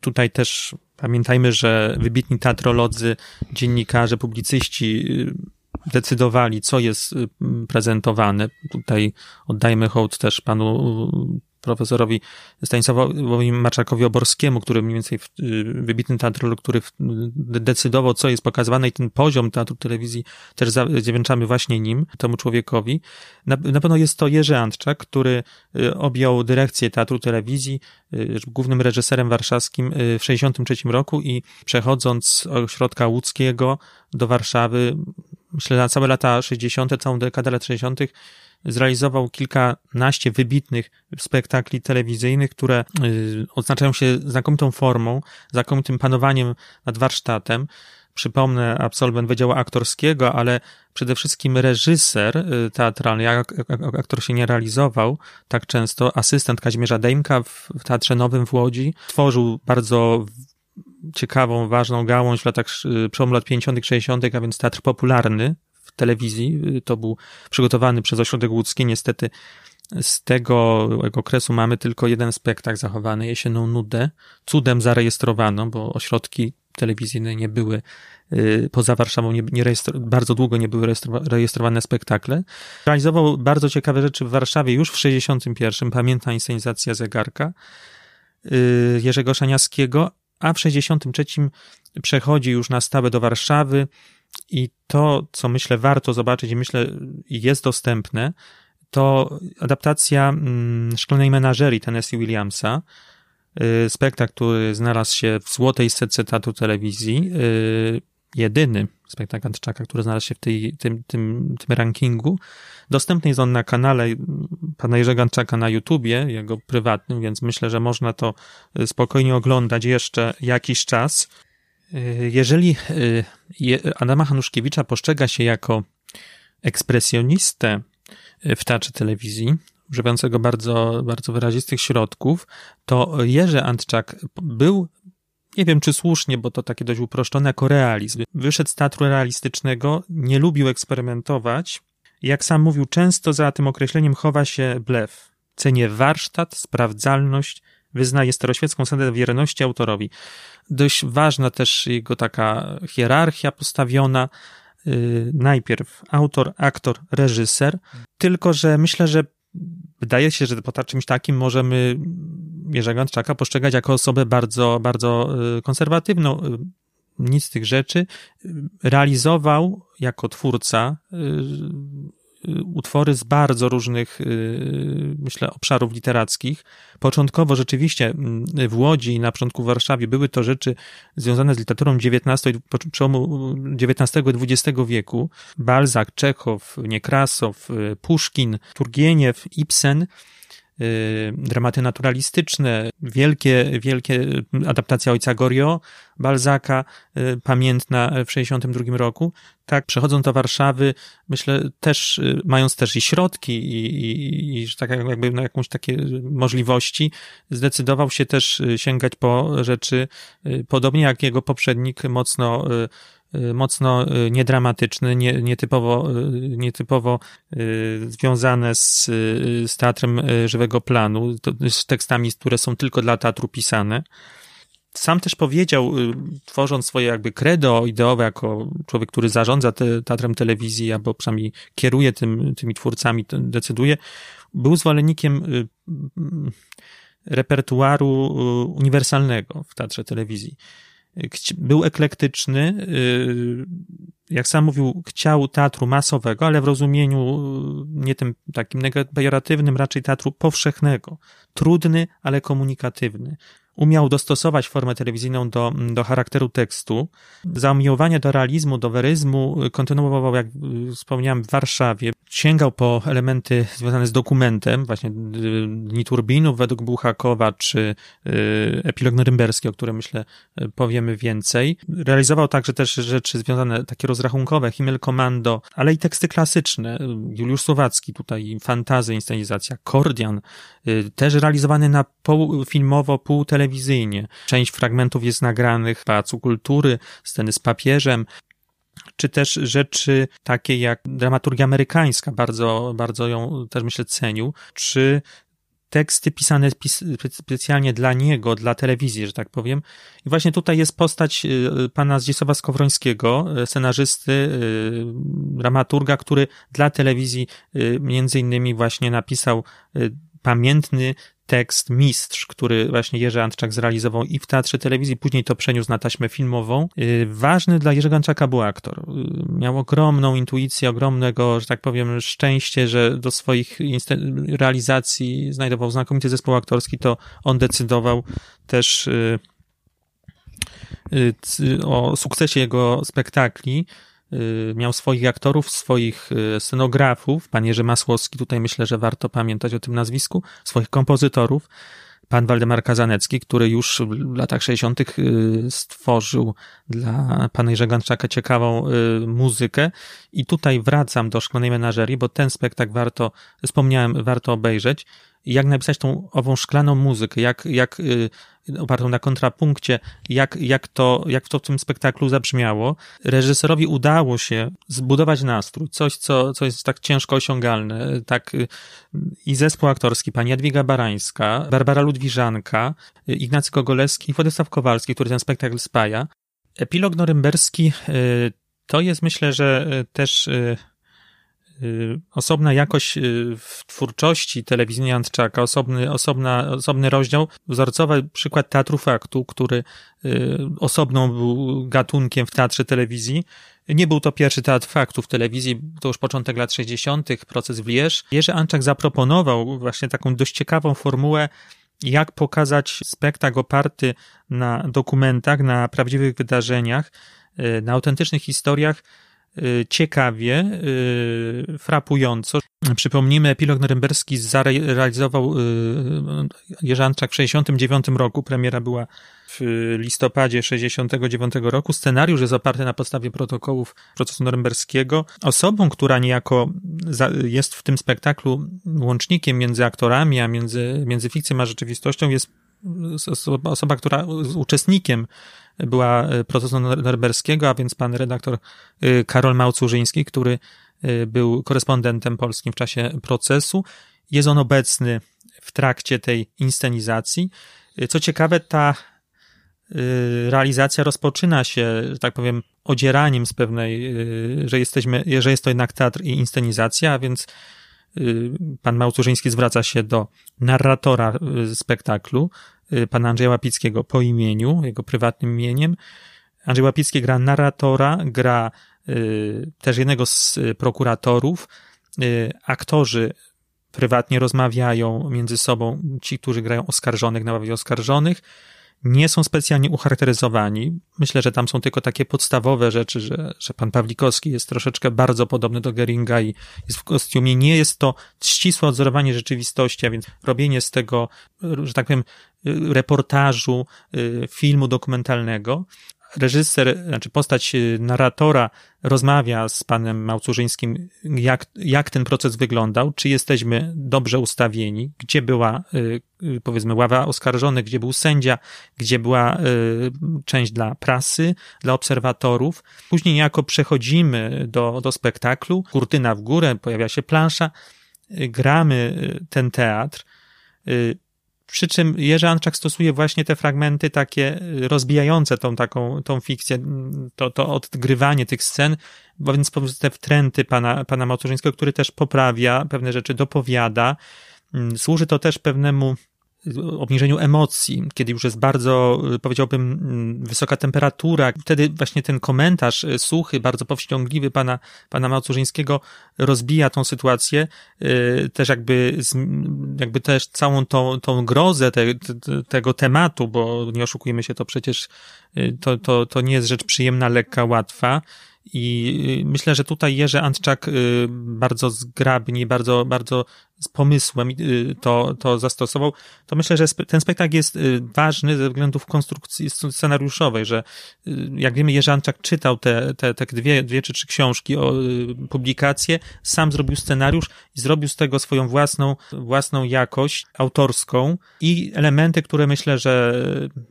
tutaj też pamiętajmy, że wybitni teatrolodzy, dziennikarze, publicyści decydowali, co jest prezentowane. Tutaj oddajmy hołd też panu profesorowi Stanisławowi Maczakowi Oborskiemu, który mniej więcej y, wybitny teatrolog, który decydował, co jest pokazywane i ten poziom teatru telewizji też zawdzięczamy właśnie nim, temu człowiekowi. Na, na pewno jest to Jerzy Antczak, który y, objął dyrekcję teatru telewizji, y, głównym reżyserem warszawskim w 1963 roku i przechodząc z ośrodka łódzkiego do Warszawy, myślę na całe lata 60., całą dekadę lat 60., zrealizował kilkanaście wybitnych spektakli telewizyjnych, które y, odznaczają się znakomitą formą, znakomitym panowaniem nad warsztatem. Przypomnę, absolwent Wydziału Aktorskiego, ale przede wszystkim reżyser y, teatralny, jak aktor się nie realizował tak często, asystent Kazimierza Dejmka w Teatrze Nowym w Łodzi, tworzył bardzo ciekawą, ważną gałąź w latach, y, przełomu lat 50., 60., a więc teatr popularny telewizji. To był przygotowany przez Ośrodek Łódzki. Niestety z tego okresu mamy tylko jeden spektakl zachowany, jesienną nudę. Cudem zarejestrowano, bo ośrodki telewizyjne nie były y, poza Warszawą, nie, nie bardzo długo nie były rejestrowane spektakle. Realizował bardzo ciekawe rzeczy w Warszawie już w 61. Pamiętna inscenizacja zegarka y, Jerzego Szaniaskiego, a w 63. przechodzi już na stałe do Warszawy i to, co myślę warto zobaczyć i myślę jest dostępne, to adaptacja mm, Szklanej Menażerii Tennessee Williamsa, y, spektakl, który znalazł się w złotej setce teatru telewizji. Y, jedyny spektakl Antczaka, który znalazł się w tej, tym, tym, tym rankingu. Dostępny jest on na kanale pana Jerzego Antczaka na YouTubie, jego prywatnym, więc myślę, że można to spokojnie oglądać jeszcze jakiś czas. Jeżeli Adama Hanuszkiewicza postrzega się jako ekspresjonistę w teatrze telewizji, używającego bardzo, bardzo wyrazistych środków, to Jerzy Antczak był nie wiem czy słusznie, bo to takie dość uproszczone, jako realizm. Wyszedł z teatru realistycznego, nie lubił eksperymentować. Jak sam mówił, często za tym określeniem chowa się blef. Cenię warsztat, sprawdzalność, wyznaje staroświecką zasadę wierności autorowi. Dość ważna też jego taka hierarchia postawiona. Yy, najpierw autor, aktor, reżyser. Tylko, że myślę, że wydaje się, że po czymś takim możemy Jerzego Antczaka postrzegać jako osobę bardzo, bardzo y, konserwatywną. Y, nic z tych rzeczy. Realizował jako twórca y, utwory z bardzo różnych, myślę, obszarów literackich. Początkowo rzeczywiście mm, w Łodzi i na początku w Warszawie były to rzeczy związane z literaturą XIX, przełomu XIX i XX wieku. Balzak, Czechow, Niekrasow, Puszkin, Turgieniew, Ibsen – Y, dramaty naturalistyczne, wielkie, wielkie adaptacja Ojca Gorio, Balzaka, y, pamiętna w 62 roku. Tak, przechodząc do Warszawy, myślę też, y, mając też i środki i, i, i tak jakby na jakąś takie możliwości, zdecydował się też sięgać po rzeczy, podobnie jak jego poprzednik, mocno Y, mocno y, niedramatyczny, nie, nietypowo, y, nietypowo związane z, z teatrem żywego planu, z tekstami, które są tylko dla teatru pisane. Sam też powiedział, tworząc swoje jakby credo ideowe, jako człowiek, który zarządza te, teatrem telewizji, albo przynajmniej kieruje tym, tymi twórcami, decyduje, był zwolennikiem repertuaru uniwersalnego w teatrze telewizji był eklektyczny, y, jak sam mówił, chciał teatru masowego, ale w rozumieniu y, nie tym takim pejoratywnym, raczej teatru powszechnego. Trudny, ale komunikatywny umiał dostosować formę telewizyjną do, do charakteru tekstu. Zamiłowanie do realizmu, do weryzmu kontynuował, jak wspomniałem, w Warszawie. Sięgał po elementy związane z dokumentem, właśnie Dni Turbinów według Buchakowa, czy y, epilog norymberski, o którym myślę powiemy więcej. Realizował także też rzeczy związane, takie rozrachunkowe, Himmel Kommando, ale i teksty klasyczne. Juliusz Słowacki, tutaj fantazy, inscenizacja, Kordian, y, też realizowany na pół filmowo, pół telewizyjnie. Część fragmentów jest nagranych w Pałacu Kultury, sceny z papieżem, czy też rzeczy takie jak dramaturgia amerykańska, bardzo, bardzo ją też myślę cenił, czy teksty pisane specjalnie dla niego, dla telewizji, że tak powiem. I właśnie tutaj jest postać y, pana Zdzisława Skowrońskiego, y, scenarzysty, y, dramaturga, który dla telewizji między innymi właśnie napisał pamiętny tekst Mistrz, który właśnie Jerzy Antczak zrealizował i w teatrze telewizji, później to przeniósł na taśmę filmową. Y, ważny dla Jerzego Antczaka był aktor. Y, miał ogromną intuicję, ogromnego, że tak powiem, szczęście, że do swoich realizacji znajdował znakomity zespół aktorski, to on decydował też y, o sukcesie jego spektakli. Y, miał swoich aktorów, swoich y, scenografów, pan Jerzy Masłowski, tutaj myślę, że warto pamiętać o tym nazwisku, swoich kompozytorów, pan Waldemar Kazanecki, który już w latach 60. Y, stworzył dla pana Jerzego Antczaka ciekawą muzykę. I tutaj wracam do Szklanej Menażerii, bo ten spektakl warto, wspomniałem, warto obejrzeć. Jak napisać tą ową szklaną muzykę, jak, jak opartą na kontrapunkcie, jak, jak, to, jak to w tym spektaklu zabrzmiało. Reżyserowi udało się zbudować nastrój, coś, co, co jest tak ciężko osiągalne. Tak, y, I zespół aktorski, pani Jadwiga Barańska, Barbara Ludwiżanka, y, Ignacy Kogolewski i Władysław Kowalski, który ten spektakl spaja. Epilog norymberski to jest, myślę, że też Y, osobna jakość y, w twórczości telewizyjnej Antczaka, osobny, osobna, osobny rozdział, wzorcowy przykład Teatru Faktu, który y, osobną był gatunkiem w teatrze telewizji. Nie był to pierwszy teatr faktu w telewizji, to już początek lat 60., proces w Lierz. Jerzy Antczak zaproponował właśnie taką dość ciekawą formułę, jak pokazać spektakl oparty na dokumentach, na prawdziwych wydarzeniach, na autentycznych historiach ciekawie, frapująco. Przypomnijmy, epilog norymberski zrealizował Jerzy Antczak w 1969 roku. Premiera była w listopadzie 69 roku. Scenariusz jest oparty na podstawie protokołów procesu norymberskiego. Osobą, która niejako jest w tym spektaklu łącznikiem między aktorami, a między, między fikcją a rzeczywistością jest osoba, która uczestnikiem była procesu norymberskiego, a więc pan redaktor y, Karol Małcurzyński, który y, był korespondentem polskim w czasie procesu. Jest on obecny w trakcie tej inscenizacji. Co ciekawe, ta realizacja rozpoczyna się, że tak powiem, odzieraniem z pewnej, że jesteśmy, że jest to jednak teatr i inscenizacja, a więc pan Małturzyński zwraca się do narratora spektaklu, pana Andrzeja Łapickiego po imieniu, jego prywatnym imieniem. Andrzej Łapicki gra narratora, gra też jednego z prokuratorów. Aktorzy prywatnie rozmawiają między sobą, ci, którzy grają oskarżonych na oskarżonych nie są specjalnie ucharakteryzowani. Myślę, że tam są tylko takie podstawowe rzeczy, że, że pan Pawlikowski jest troszeczkę bardzo podobny do Geringa i jest w kostiumie. Nie jest to ścisłe odzorowanie rzeczywistości, a więc robienie z tego, że tak powiem, reportażu, y, filmu dokumentalnego, reżyser, znaczy postać y, narratora rozmawia z panem Małcurzyńskim, jak, jak ten proces wyglądał, czy jesteśmy dobrze ustawieni, gdzie była, y, y, powiedzmy, ława oskarżonych, gdzie był sędzia, gdzie była część dla prasy, dla obserwatorów. Później niejako przechodzimy do, do spektaklu, kurtyna w górę, pojawia się plansza, gramy ten teatr, przy czym Jerzy Anczak stosuje właśnie te fragmenty takie y, rozbijające tą taką, tą fikcję, mm, to, to odgrywanie tych scen, bo więc te wtręty pana, pana Małturzyńskiego, który też poprawia pewne rzeczy, dopowiada. Mm, służy to też pewnemu obniżeniu emocji, kiedy już jest bardzo, powiedziałbym, wysoka temperatura. Wtedy właśnie ten komentarz e, suchy, bardzo powściągliwy pana, pana Małcurzyńskiego rozbija tą sytuację, e, też jakby, jakby też całą tą, tą grozę te, te, tego tematu, bo nie oszukujmy się, to przecież to, to, to nie jest rzecz przyjemna, lekka, łatwa. I myślę, że tutaj Jerzy Antczak bardzo zgrabnie, bardzo, bardzo z pomysłem y, to, to zastosował, to myślę, że ten spektakl jest y, ważny ze względów konstrukcji scenariuszowej, że y, jak wiemy, Jerzanczak czytał te, te, te dwie, dwie czy trzy książki, o publikacje, sam zrobił scenariusz i zrobił z tego swoją własną, własną jakość autorską. I elementy, które myślę, że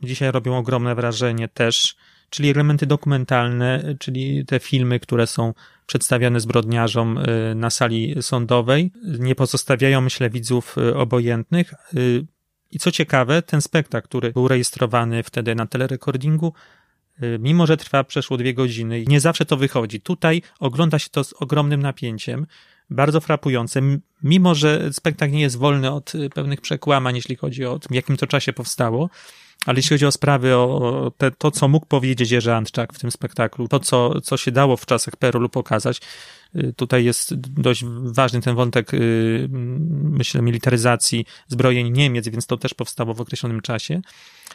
dzisiaj robią ogromne wrażenie też, czyli elementy dokumentalne, czyli te filmy, które są przedstawiane zbrodniarzom y, na sali sądowej, nie pozostawiają, myślę, widzów y, obojętnych. Y, I co ciekawe, ten spektakl, który był rejestrowany wtedy na telerekordingu, mimo że trwa przeszło dwie godziny, nie zawsze to wychodzi. Tutaj ogląda się to z ogromnym napięciem, bardzo frapujące, mimo że spektakl nie jest wolny od pewnych przekłamań, jeśli chodzi o w jakim to czasie powstało. Ale jeśli chodzi o sprawy, o te, to, co mógł powiedzieć Jerzy Antczak w tym spektaklu, to, co, co się dało w czasach Perolu pokazać, y, tutaj jest dość ważny ten wątek, y, myślę, militaryzacji zbrojeń Niemiec, więc to też powstało w określonym czasie.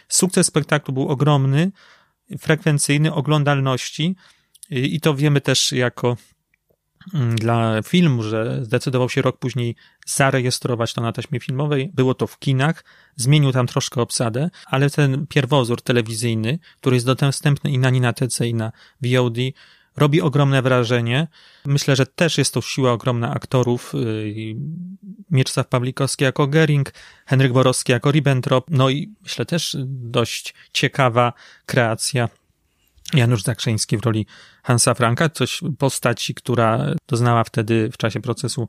Sukces spektaklu był ogromny, frekwencyjny, oglądalności y, i to wiemy też jako dla filmu, że zdecydował się rok później zarejestrować to na taśmie filmowej. Było to w kinach, zmienił tam troszkę obsadę, ale ten pierwowzór telewizyjny, który jest dostępny i na Ninatece i na VOD, robi ogromne wrażenie. Myślę, że też jest to siła ogromna aktorów. Y, Mieczysław Pawlikowski jako Gering, Henryk Borowski jako Ribbentrop, no i myślę też dość ciekawa kreacja Janusz Zakrzeński w roli Hansa Franka, coś postaci, która doznała wtedy w czasie procesu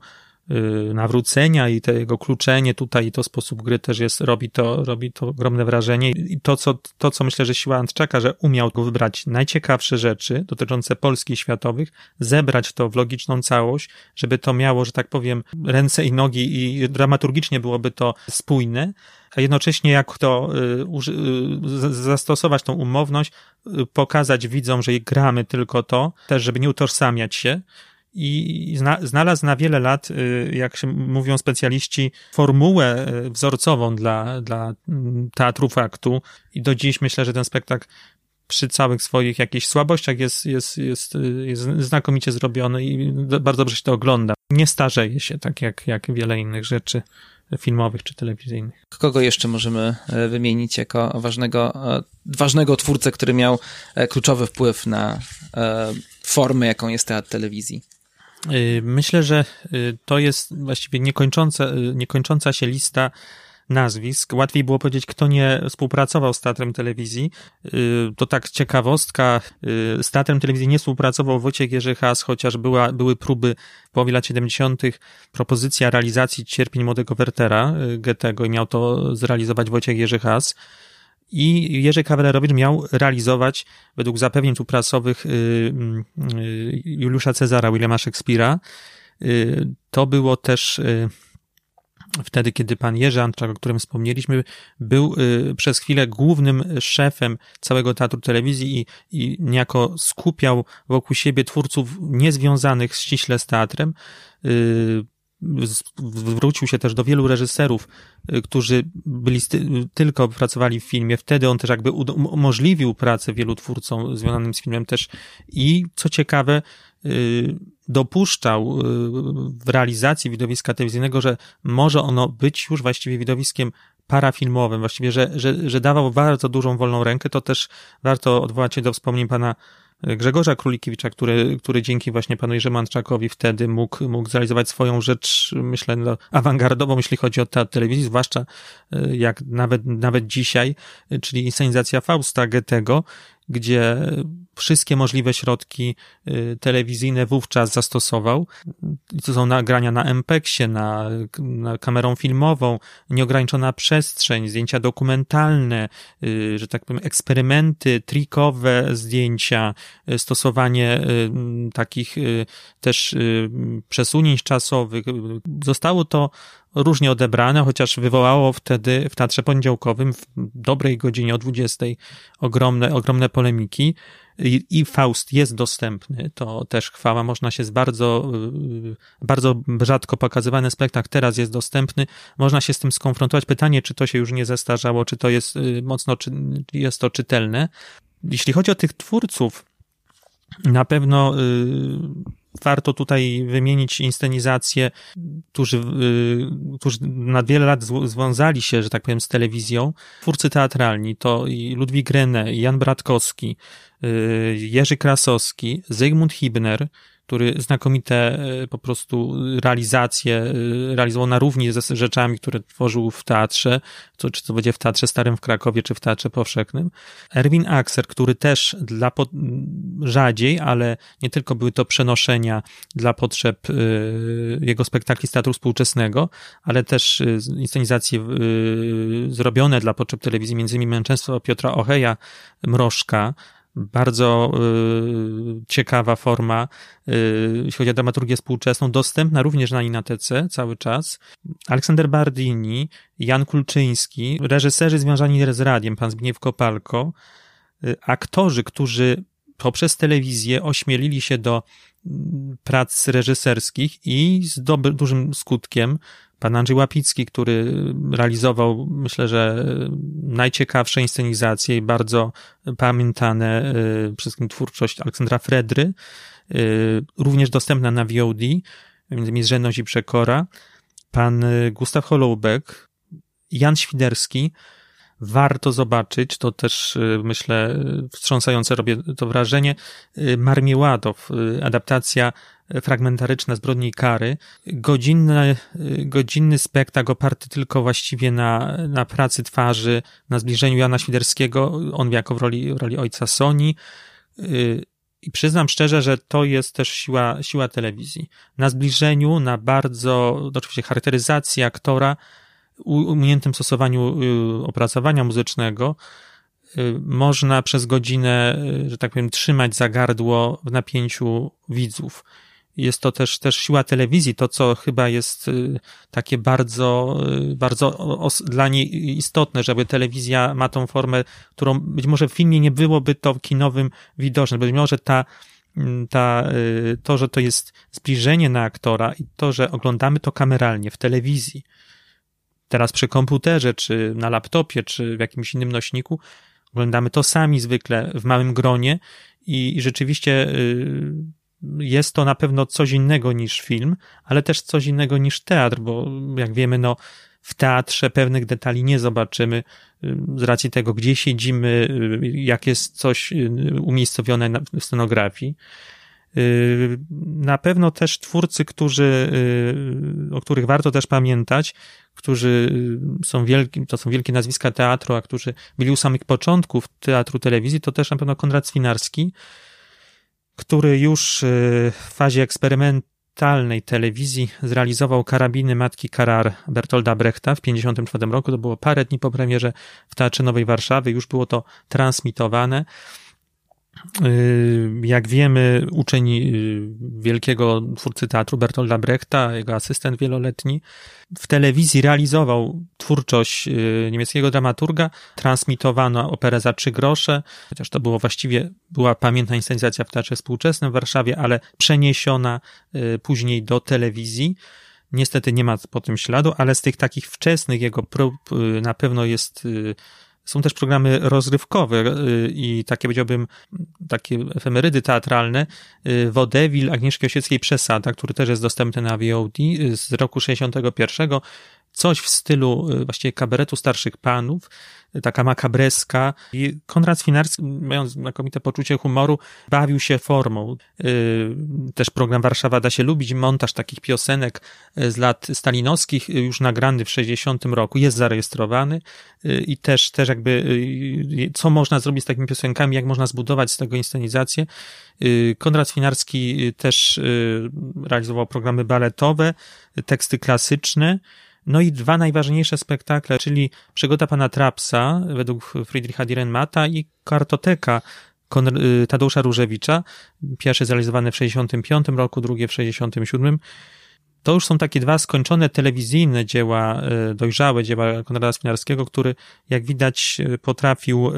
nawrócenia i to jego kluczenie tutaj i to sposób gry też jest, robi to, robi to ogromne wrażenie. I to, co, to, co myślę, że siła Antczaka, że umiał wybrać najciekawsze rzeczy dotyczące Polski światowych, zebrać to w logiczną całość, żeby to miało, że tak powiem, ręce i nogi i dramaturgicznie byłoby to spójne, a jednocześnie jak to y, y, zastosować tą umowność, y, pokazać widzom, że gramy tylko to, też żeby nie utożsamiać się i znalazł na wiele lat, jak się mówią specjaliści, formułę wzorcową dla, dla mm, teatru faktu i do dziś myślę, że ten spektakl przy całych swoich jakichś słabościach jest, jest, jest, jest znakomicie zrobiony i bardzo dobrze się to ogląda. Nie starzeje się tak jak, jak wiele innych rzeczy filmowych czy telewizyjnych. Kogo jeszcze możemy e, wymienić jako ważnego, e, ważnego twórcę, który miał e, kluczowy wpływ na formę, jaką jest teatr telewizji? Myślę, że to jest właściwie niekończąca, niekończąca się lista nazwisk. Łatwiej było powiedzieć, kto nie współpracował z Teatrem Telewizji. Y, to tak ciekawostka, y, z Teatrem Telewizji nie współpracował Wojciech Jerzy Has, chociaż była, były próby w połowie lat 70. propozycja realizacji Cierpień Młodego Wertera y, Goethego i miał to zrealizować Wojciech Jerzy Has. I Jerzy Kawalerowicz miał realizować, według zapewnień tu prasowych, Juliusza Cezara, Williama Szekspira. To było też wtedy, kiedy pan Jerzy Antczak, o którym wspomnieliśmy, był y, przez chwilę głównym szefem całego teatru telewizji i, i niejako skupiał wokół siebie twórców niezwiązanych ściśle z teatrem. Zwrócił się też do wielu reżyserów, y, którzy byli tylko pracowali w filmie. Wtedy on też jakby umożliwił pracę wielu twórcom związanym z filmem też. I co ciekawe, Y, dopuszczał y, w realizacji widowiska telewizyjnego, że może ono być już właściwie widowiskiem parafilmowym, właściwie, że, że, że dawał bardzo dużą wolną rękę, to też warto odwołać się do wspomnień pana Grzegorza Królikiewicza, który, który dzięki właśnie panu Jerzemu Antczakowi wtedy mógł, mógł zrealizować swoją rzecz, myślę, no, awangardową, jeśli chodzi o teatr telewizji, zwłaszcza y, jak nawet, nawet dzisiaj, czyli inscenizacja Fausta Goethego, gdzie wszystkie możliwe środki y, telewizyjne wówczas zastosował. To są nagrania na MPEX-ie, na, na kamerą filmową, nieograniczona przestrzeń, zdjęcia dokumentalne, y, że tak powiem, eksperymenty, trikowe zdjęcia, y, stosowanie takich też przesunięć czasowych. Zostało to różnie odebrane, chociaż wywołało wtedy w Teatrze Poniedziałkowym w dobrej godzinie o 20 ogromne, ogromne polemiki i, i Faust jest dostępny, to też chwała, można się z bardzo, bardzo rzadko pokazywany spektakl teraz jest dostępny, można się z tym skonfrontować. Pytanie, czy to się już nie zestarzało, czy to jest y, mocno, czy jest to czytelne. Jeśli chodzi o tych twórców, na pewno y, warto tutaj wymienić inscenizację, którzy, y, którzy na wiele lat związali się, że tak powiem, z telewizją. Twórcy teatralni to Ludwik Rene, Jan Bratkowski, y, Jerzy Krasowski, Zygmunt Hibner, który znakomite e, po prostu realizacje e, realizował na równi ze rzeczami, które tworzył w teatrze, to, czy to będzie w Teatrze Starym w Krakowie, czy w Teatrze Powszechnym. Erwin Axer, który też dla po, rzadziej, ale nie tylko były to przenoszenia dla potrzeb y, jego spektakli z teatru współczesnego, ale też inscenizacje zrobione dla potrzeb telewizji, między innymi Męczeństwo Piotra Oheja Mrożka, bardzo y, ciekawa forma, y, jeśli chodzi o dramaturgię współczesną, dostępna również na Inatece cały czas. Aleksander Bardini, Jan Kulczyński, reżyserzy związani z radiem, pan Zbigniew Kopalko, y, aktorzy, którzy poprzez telewizję ośmielili się do mm, prac reżyserskich i z dobry, dużym skutkiem Pan Andrzej Łapicki, który realizował, myślę, że najciekawsze inscenizacje i bardzo pamiętane y, wszystkim twórczość Aleksandra Fredry, y, również dostępna na VOD, między innymi Zrzędność i Przekora. Pan y, Gustaw Holoubek, Jan Świderski, warto zobaczyć, to też myślę wstrząsające robię to wrażenie, Marmieładow, adaptacja fragmentaryczna zbrodni i kary. Godzinny, godzinny spektakl oparty tylko właściwie na, na pracy twarzy, na zbliżeniu Jana Świderskiego, on jako w roli, w roli ojca Soni. I przyznam szczerze, że to jest też siła, siła telewizji. Na zbliżeniu, na bardzo, oczywiście charakteryzacji aktora, umiejętnym stosowaniu y, opracowania muzycznego, y, można przez godzinę, y, że tak powiem, trzymać za gardło w napięciu widzów jest to też, też siła telewizji, to co chyba jest y, takie bardzo, y, bardzo dla niej istotne, żeby telewizja ma tą formę, którą być może w filmie nie byłoby to kinowym widoczne, być może ta, mm, ta, y, to, że to jest zbliżenie na aktora i to, że oglądamy to kameralnie w telewizji, teraz przy komputerze, czy na laptopie, czy w jakimś innym nośniku, oglądamy to sami zwykle w małym gronie i, i rzeczywiście jest to na pewno coś innego niż film, ale też coś innego niż teatr, bo jak wiemy, no, w teatrze pewnych detali nie zobaczymy y, z racji tego, gdzie siedzimy, y, jak jest coś umiejscowione w scenografii. Na pewno też twórcy, którzy, o których warto też pamiętać, którzy są wielki, to są wielkie nazwiska teatru, a którzy byli u samych początków teatru telewizji, to też na pewno Konrad Swinarski, który już y, w fazie eksperymentalnej telewizji zrealizował karabiny Matki Karar Bertolda Brechta w 1954 roku. To było parę dni po premierze w Teatrze Nowej Warszawy. Już było to transmitowane. Y, jak wiemy, uczeń y, wielkiego twórcy teatru Bertolda Brechta, jego asystent wieloletni, w telewizji realizował twórczość y, niemieckiego dramaturga, transmitowano operę za trzy grosze, chociaż to było właściwie, była pamiętna inscenizacja w Teatrze Współczesnym w Warszawie, ale przeniesiona później do telewizji. Niestety nie ma po tym śladu, ale z tych takich wczesnych jego prób na pewno jest są też programy rozrywkowe y, i takie powiedziałbym, takie efemerydy teatralne. Wodewil Agnieszki Osieckiej Przesada, który też jest dostępny na VOD y, z roku 61 coś w stylu y, właściwie kabaretu starszych panów, y, taka makabreska. I Konrad Swinarski, mając znakomite poczucie humoru, bawił się formą. Y, też program Warszawa da się lubić, montaż takich piosenek z lat stalinowskich, już nagrany w 60 roku, jest zarejestrowany i też, też jakby co można zrobić z takimi piosenkami, jak można zbudować z tego inscenizację. Konrad Swinarski też realizował programy baletowe, teksty klasyczne, no i dwa najważniejsze spektakle, czyli Przygoda pana Trapsa według Friedricha Dierenmata i Kartoteka y, Tadeusza Różewicza, pierwsze zrealizowane w 65 roku, drugie w 67. To już są takie dwa skończone telewizyjne dzieła, y, dojrzałe dzieła Konrada Swinarskiego, który, jak widać, y, potrafił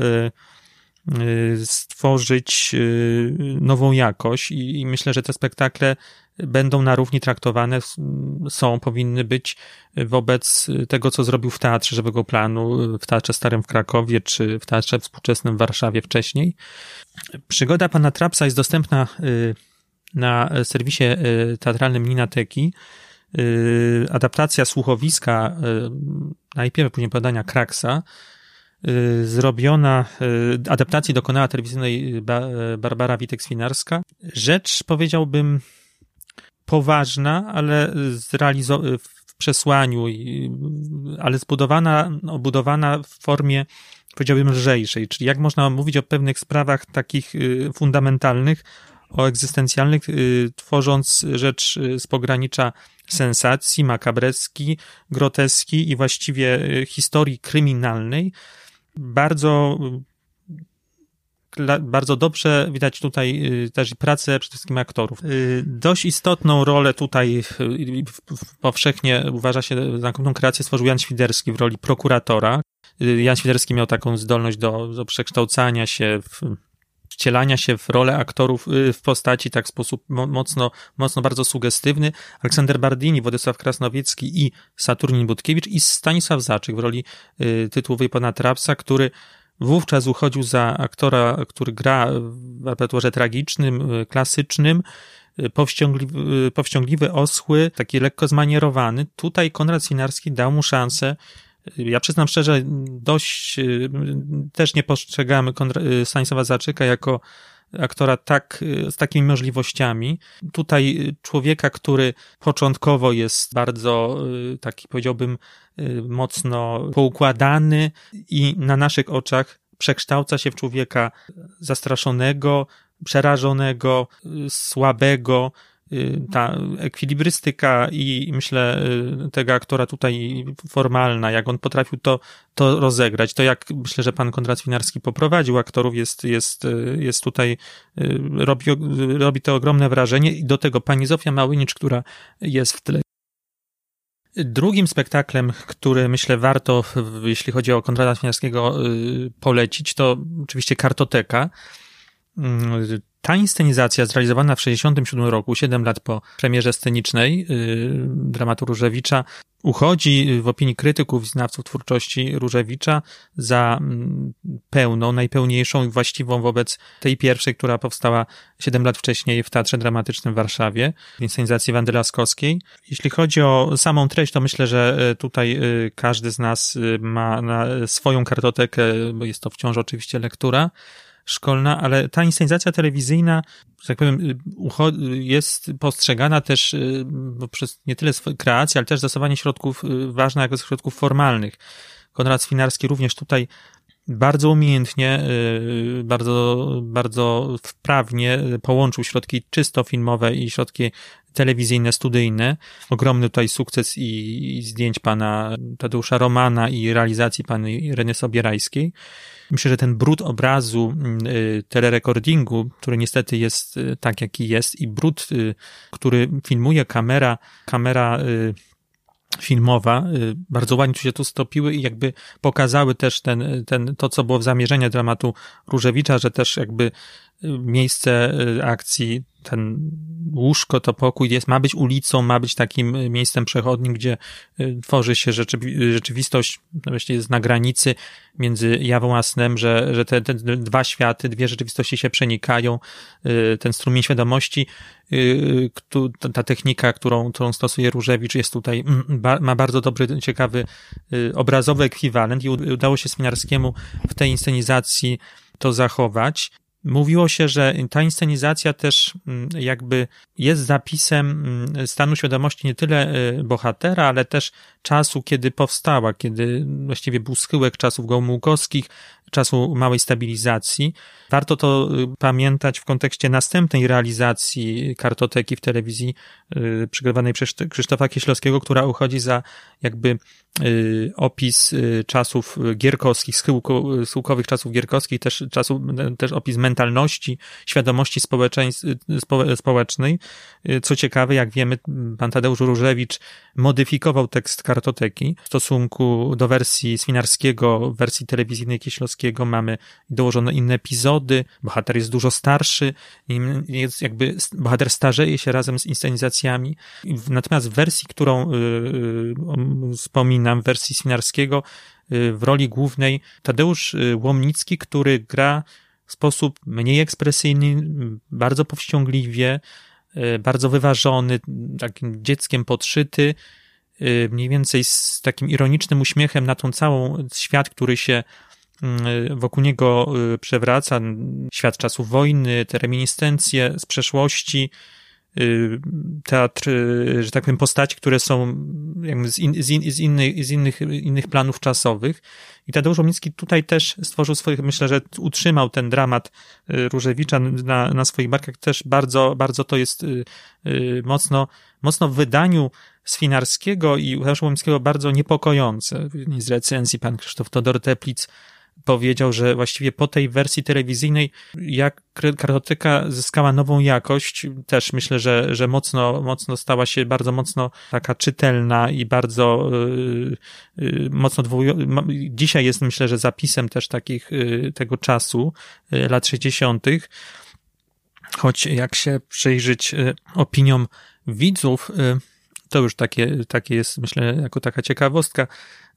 stworzyć nową jakość i myślę, że te spektakle będą na równi traktowane, są, powinny być wobec tego, co zrobił w Teatrze Żywego Planu, w Teatrze Starym w Krakowie, czy w Teatrze Współczesnym w Warszawie wcześniej. Przygoda pana Trapsa jest dostępna y, na serwisie y, teatralnym Ninateki. Y, adaptacja słuchowiska, najpierw później podania Kraksa, zrobiona, adaptacji dokonała telewizyjnej Barbara Witek-Swinarska. Rzecz, powiedziałbym, poważna, ale zrealizowana w przesłaniu, ale zbudowana, obudowana w formie, powiedziałbym, lżejszej. Czyli jak można mówić o pewnych sprawach takich y, fundamentalnych, o egzystencjalnych, y, tworząc rzecz y, z pogranicza sensacji, makabreski, groteski i właściwie historii kryminalnej, bardzo bardzo dobrze widać tutaj y, też pracę przede wszystkim aktorów. Y, dość istotną rolę tutaj y, powszechnie uważa się znakomitą kreację stworzył Jan Świderski w roli prokuratora. Jan Świderski miał taką zdolność do, do przekształcania się w wcielania się w rolę aktorów w postaci tak w sposób mocno, mocno bardzo sugestywny. Aleksander Bardini, Władysław Krasnowiecki i Saturnin Budkiewicz i Stanisław Zaczyk w roli tytułowej pana Trapsa, który Wówczas uchodził za aktora, który gra w repertuarze tragicznym, y, klasycznym, y, powściągliwy, y, powściągliwy oschły, taki lekko zmanierowany. Tutaj Konrad Sinarski dał mu szansę. Ja przyznam szczerze, dość też nie postrzegamy Stanisława Zaczyka jako aktora tak, z takimi możliwościami. Tutaj człowieka, który początkowo jest bardzo taki, powiedziałbym, mocno poukładany i na naszych oczach przekształca się w człowieka zastraszonego, przerażonego, słabego, ta ekwilibrystyka i myślę tego aktora tutaj formalna, jak on potrafił to, to rozegrać, to jak myślę, że pan Konrad Winarski poprowadził aktorów jest, jest, jest tutaj, robi, robi to ogromne wrażenie i do tego pani Zofia Małynicz, która jest w tle. Drugim spektaklem, który myślę warto, jeśli chodzi o Konrada Chmielskiego, polecić, to oczywiście Kartoteka. Ta inscenizacja zrealizowana w 1967 roku, 7 lat po premierze scenicznej yy, dramatu Różewicza, uchodzi w opinii krytyków znawców twórczości Różewicza za mm, pełną, najpełniejszą i właściwą wobec tej pierwszej, która powstała 7 lat wcześniej w Teatrze Dramatycznym w Warszawie, w inscenizacji Wandy Laskowskiej. Jeśli chodzi o samą treść, to myślę, że e, tutaj e, każdy z nas ma swoją kartotekę, bo jest to wciąż oczywiście lektura, szkolna, ale ta inscenizacja telewizyjna, że tak powiem, jest postrzegana też y, przez nie tyle kreację, ale też zastosowanie środków y, ważne jako środków formalnych. Konrad Swinarski również tutaj bardzo umiejętnie, y, bardzo, bardzo wprawnie połączył środki czysto filmowe i środki telewizyjne, studyjne. Ogromny tutaj sukces i, zdjęć pana Tadeusza Romana i realizacji pani Reny Sobierajskiej. Myślę, że ten brud obrazu y, telerekordingu, który niestety jest y, tak, jaki jest i brud, y, który filmuje kamera, kamera filmowa, bardzo ładnie się tu stopiły i jakby pokazały też ten, ten, to, co było w zamierzeniu dramatu Różewicza, że też jakby miejsce akcji ten łóżko, to pokój jest, ma być ulicą, ma być takim miejscem przechodnim, gdzie y, tworzy się rzeczywi rzeczywistość, właściwie jest na granicy między jawą a snem, że, że te, te dwa światy, dwie rzeczywistości się przenikają, y, ten strumień świadomości, y, ta technika, którą, którą stosuje Różewicz jest tutaj, mm, ma bardzo dobry, ciekawy obrazowy ekwiwalent i udało się Sminarskiemu w tej inscenizacji to zachować. Mówiło się, że ta inscenizacja też mm, jakby jest zapisem mm, stanu świadomości nie tyle y, bohatera, ale też czasu, kiedy powstała, kiedy właściwie był schyłek czasów gomułkowskich, czasu małej stabilizacji. Warto to y, pamiętać w kontekście następnej realizacji kartoteki w telewizji yy, przygotowanej przez Krzysztofa Kieślowskiego, która uchodzi za jakby yy, opis czasów gierkowskich, schyłko, schyłkowych czasów gierkowskich, też czasów, też opis mentalności, świadomości społecznej. Co ciekawe, jak wiemy, pan Tadeusz Różewicz modyfikował tekst kartoteki w stosunku do wersji Swinarskiego, wersji telewizyjnej Kieślowskiego mamy dołożone inne epizody, bohater jest dużo starszy, jest jakby, bohater starzeje się razem z inscenizacjami. Natomiast w wersji, którą yy, wspominam, w wersji Swinarskiego, yy, w roli głównej Tadeusz y, Łomnicki, który gra w sposób mniej ekspresyjny, bardzo powściągliwie, y, bardzo wyważony, takim dzieckiem podszyty, mniej więcej z takim ironicznym uśmiechem na tą całą świat, który się wokół niego y, przewraca, świat czasów wojny, te reminiscencje z przeszłości, teatr, że tak powiem, postaci, które są z, in, z, in, z, innych, z innych, innych planów czasowych. I Tadeusz Łomnicki tutaj też stworzył swoich, myślę, że utrzymał ten dramat Różewicza na, na swoich barkach. Też bardzo, bardzo to jest mocno, mocno w wydaniu Swinarskiego i Łukasza Łomskiego bardzo niepokojące. Z recenzji pan Krzysztof Todor Teplic powiedział, że właściwie po tej wersji telewizyjnej jak kartoteka zyskała nową jakość, też myślę, że, że mocno, mocno stała się bardzo mocno taka czytelna i bardzo yy, yy, mocno dwuju... dzisiaj jest myślę, że zapisem też takich yy, tego czasu, y, lat 60. Choć jak się przyjrzeć y, opiniom widzów, y, to już takie, takie jest, myślę, jako taka ciekawostka,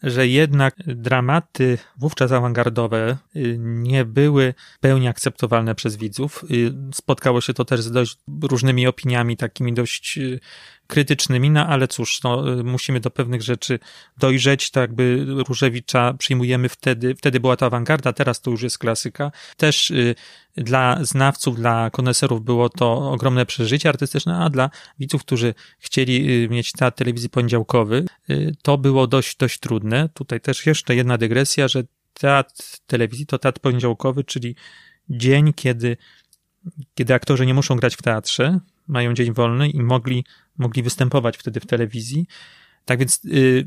że jednak dramaty wówczas awangardowe y, nie były pełni akceptowalne przez widzów. Y, spotkało się to też z dość różnymi opiniami, takimi dość y, krytycznymi, no ale cóż, no, musimy do pewnych rzeczy dojrzeć, tak jakby Różewicza przyjmujemy wtedy, wtedy była to awangarda, teraz to już jest klasyka. Też dla znawców, dla koneserów było to ogromne przeżycie artystyczne, a dla widzów, którzy chcieli mieć teatr telewizji poniedziałkowy, to było dość, dość trudne. Tutaj też jeszcze jedna dygresja, że teatr telewizji to teatr poniedziałkowy, czyli dzień, kiedy, kiedy aktorzy nie muszą grać w teatrze, mają dzień wolny i mogli mogli występować wtedy w telewizji. Tak więc yy,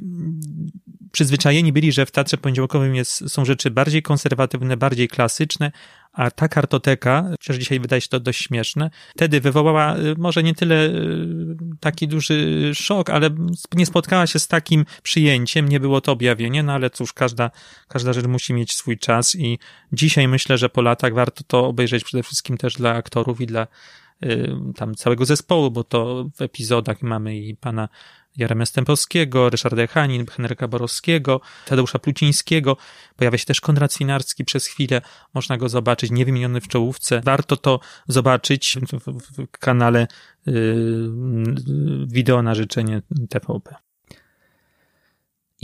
przyzwyczajeni byli, że w Teatrze Poniedziałkowym jest, są rzeczy bardziej konserwatywne, bardziej klasyczne, a ta kartoteka, chociaż dzisiaj wydaje się to dość śmieszne, wtedy wywołała y, może nie tyle y, taki duży szok, ale nie spotkała się z takim przyjęciem, nie było to objawienie, no ale cóż, każda, każda rzecz musi mieć swój czas i dzisiaj myślę, że po latach warto to obejrzeć przede wszystkim też dla aktorów i dla y, tam całego zespołu, bo to w epizodach mamy i pana Jaremia Stępowskiego, Ryszarda Hanin, Henryka Borowskiego, Tadeusza Plucińskiego. Pojawia się też Konrad Swinarski przez chwilę. Można go zobaczyć, niewymieniony w czołówce. Warto to zobaczyć w, w kanale yy, wideo na życzenie TVP.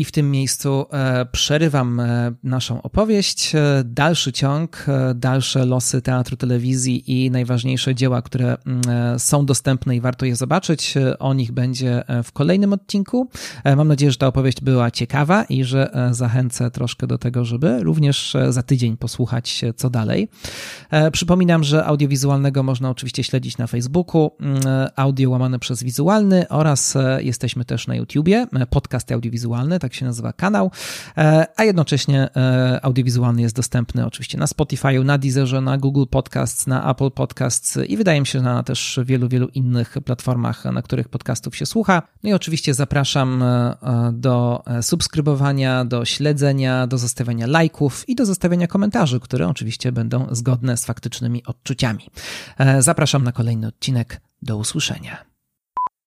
I w tym miejscu e, przerywam e, naszą opowieść. E, dalszy ciąg, dalsze losy teatru, telewizji i najważniejsze dzieła, które mm, są dostępne i warto je zobaczyć. O nich będzie w kolejnym odcinku. Mam nadzieję, że ta opowieść była ciekawa i że zachęcę troszkę do tego, żeby również za tydzień posłuchać, co dalej. Przypominam, że audiowizualnego można oczywiście śledzić na Facebooku, mm, audio łamane przez wizualny oraz jesteśmy też na YouTubie, podcast audiowizualny, tak się nazywa kanał, e, a jednocześnie e, audiowizualny jest dostępny oczywiście na Spotify, na Deezerze, na Google Podcasts, na Apple Podcasts i wydaje mi się, na też wielu, wielu innych platformach, na których podcastów się słucha. No i oczywiście zapraszam e, do subskrybowania, do śledzenia, do zostawiania lajków i do zostawiania komentarzy, które oczywiście będą zgodne z faktycznymi odczuciami. Zapraszam na kolejny odcinek. Do usłyszenia.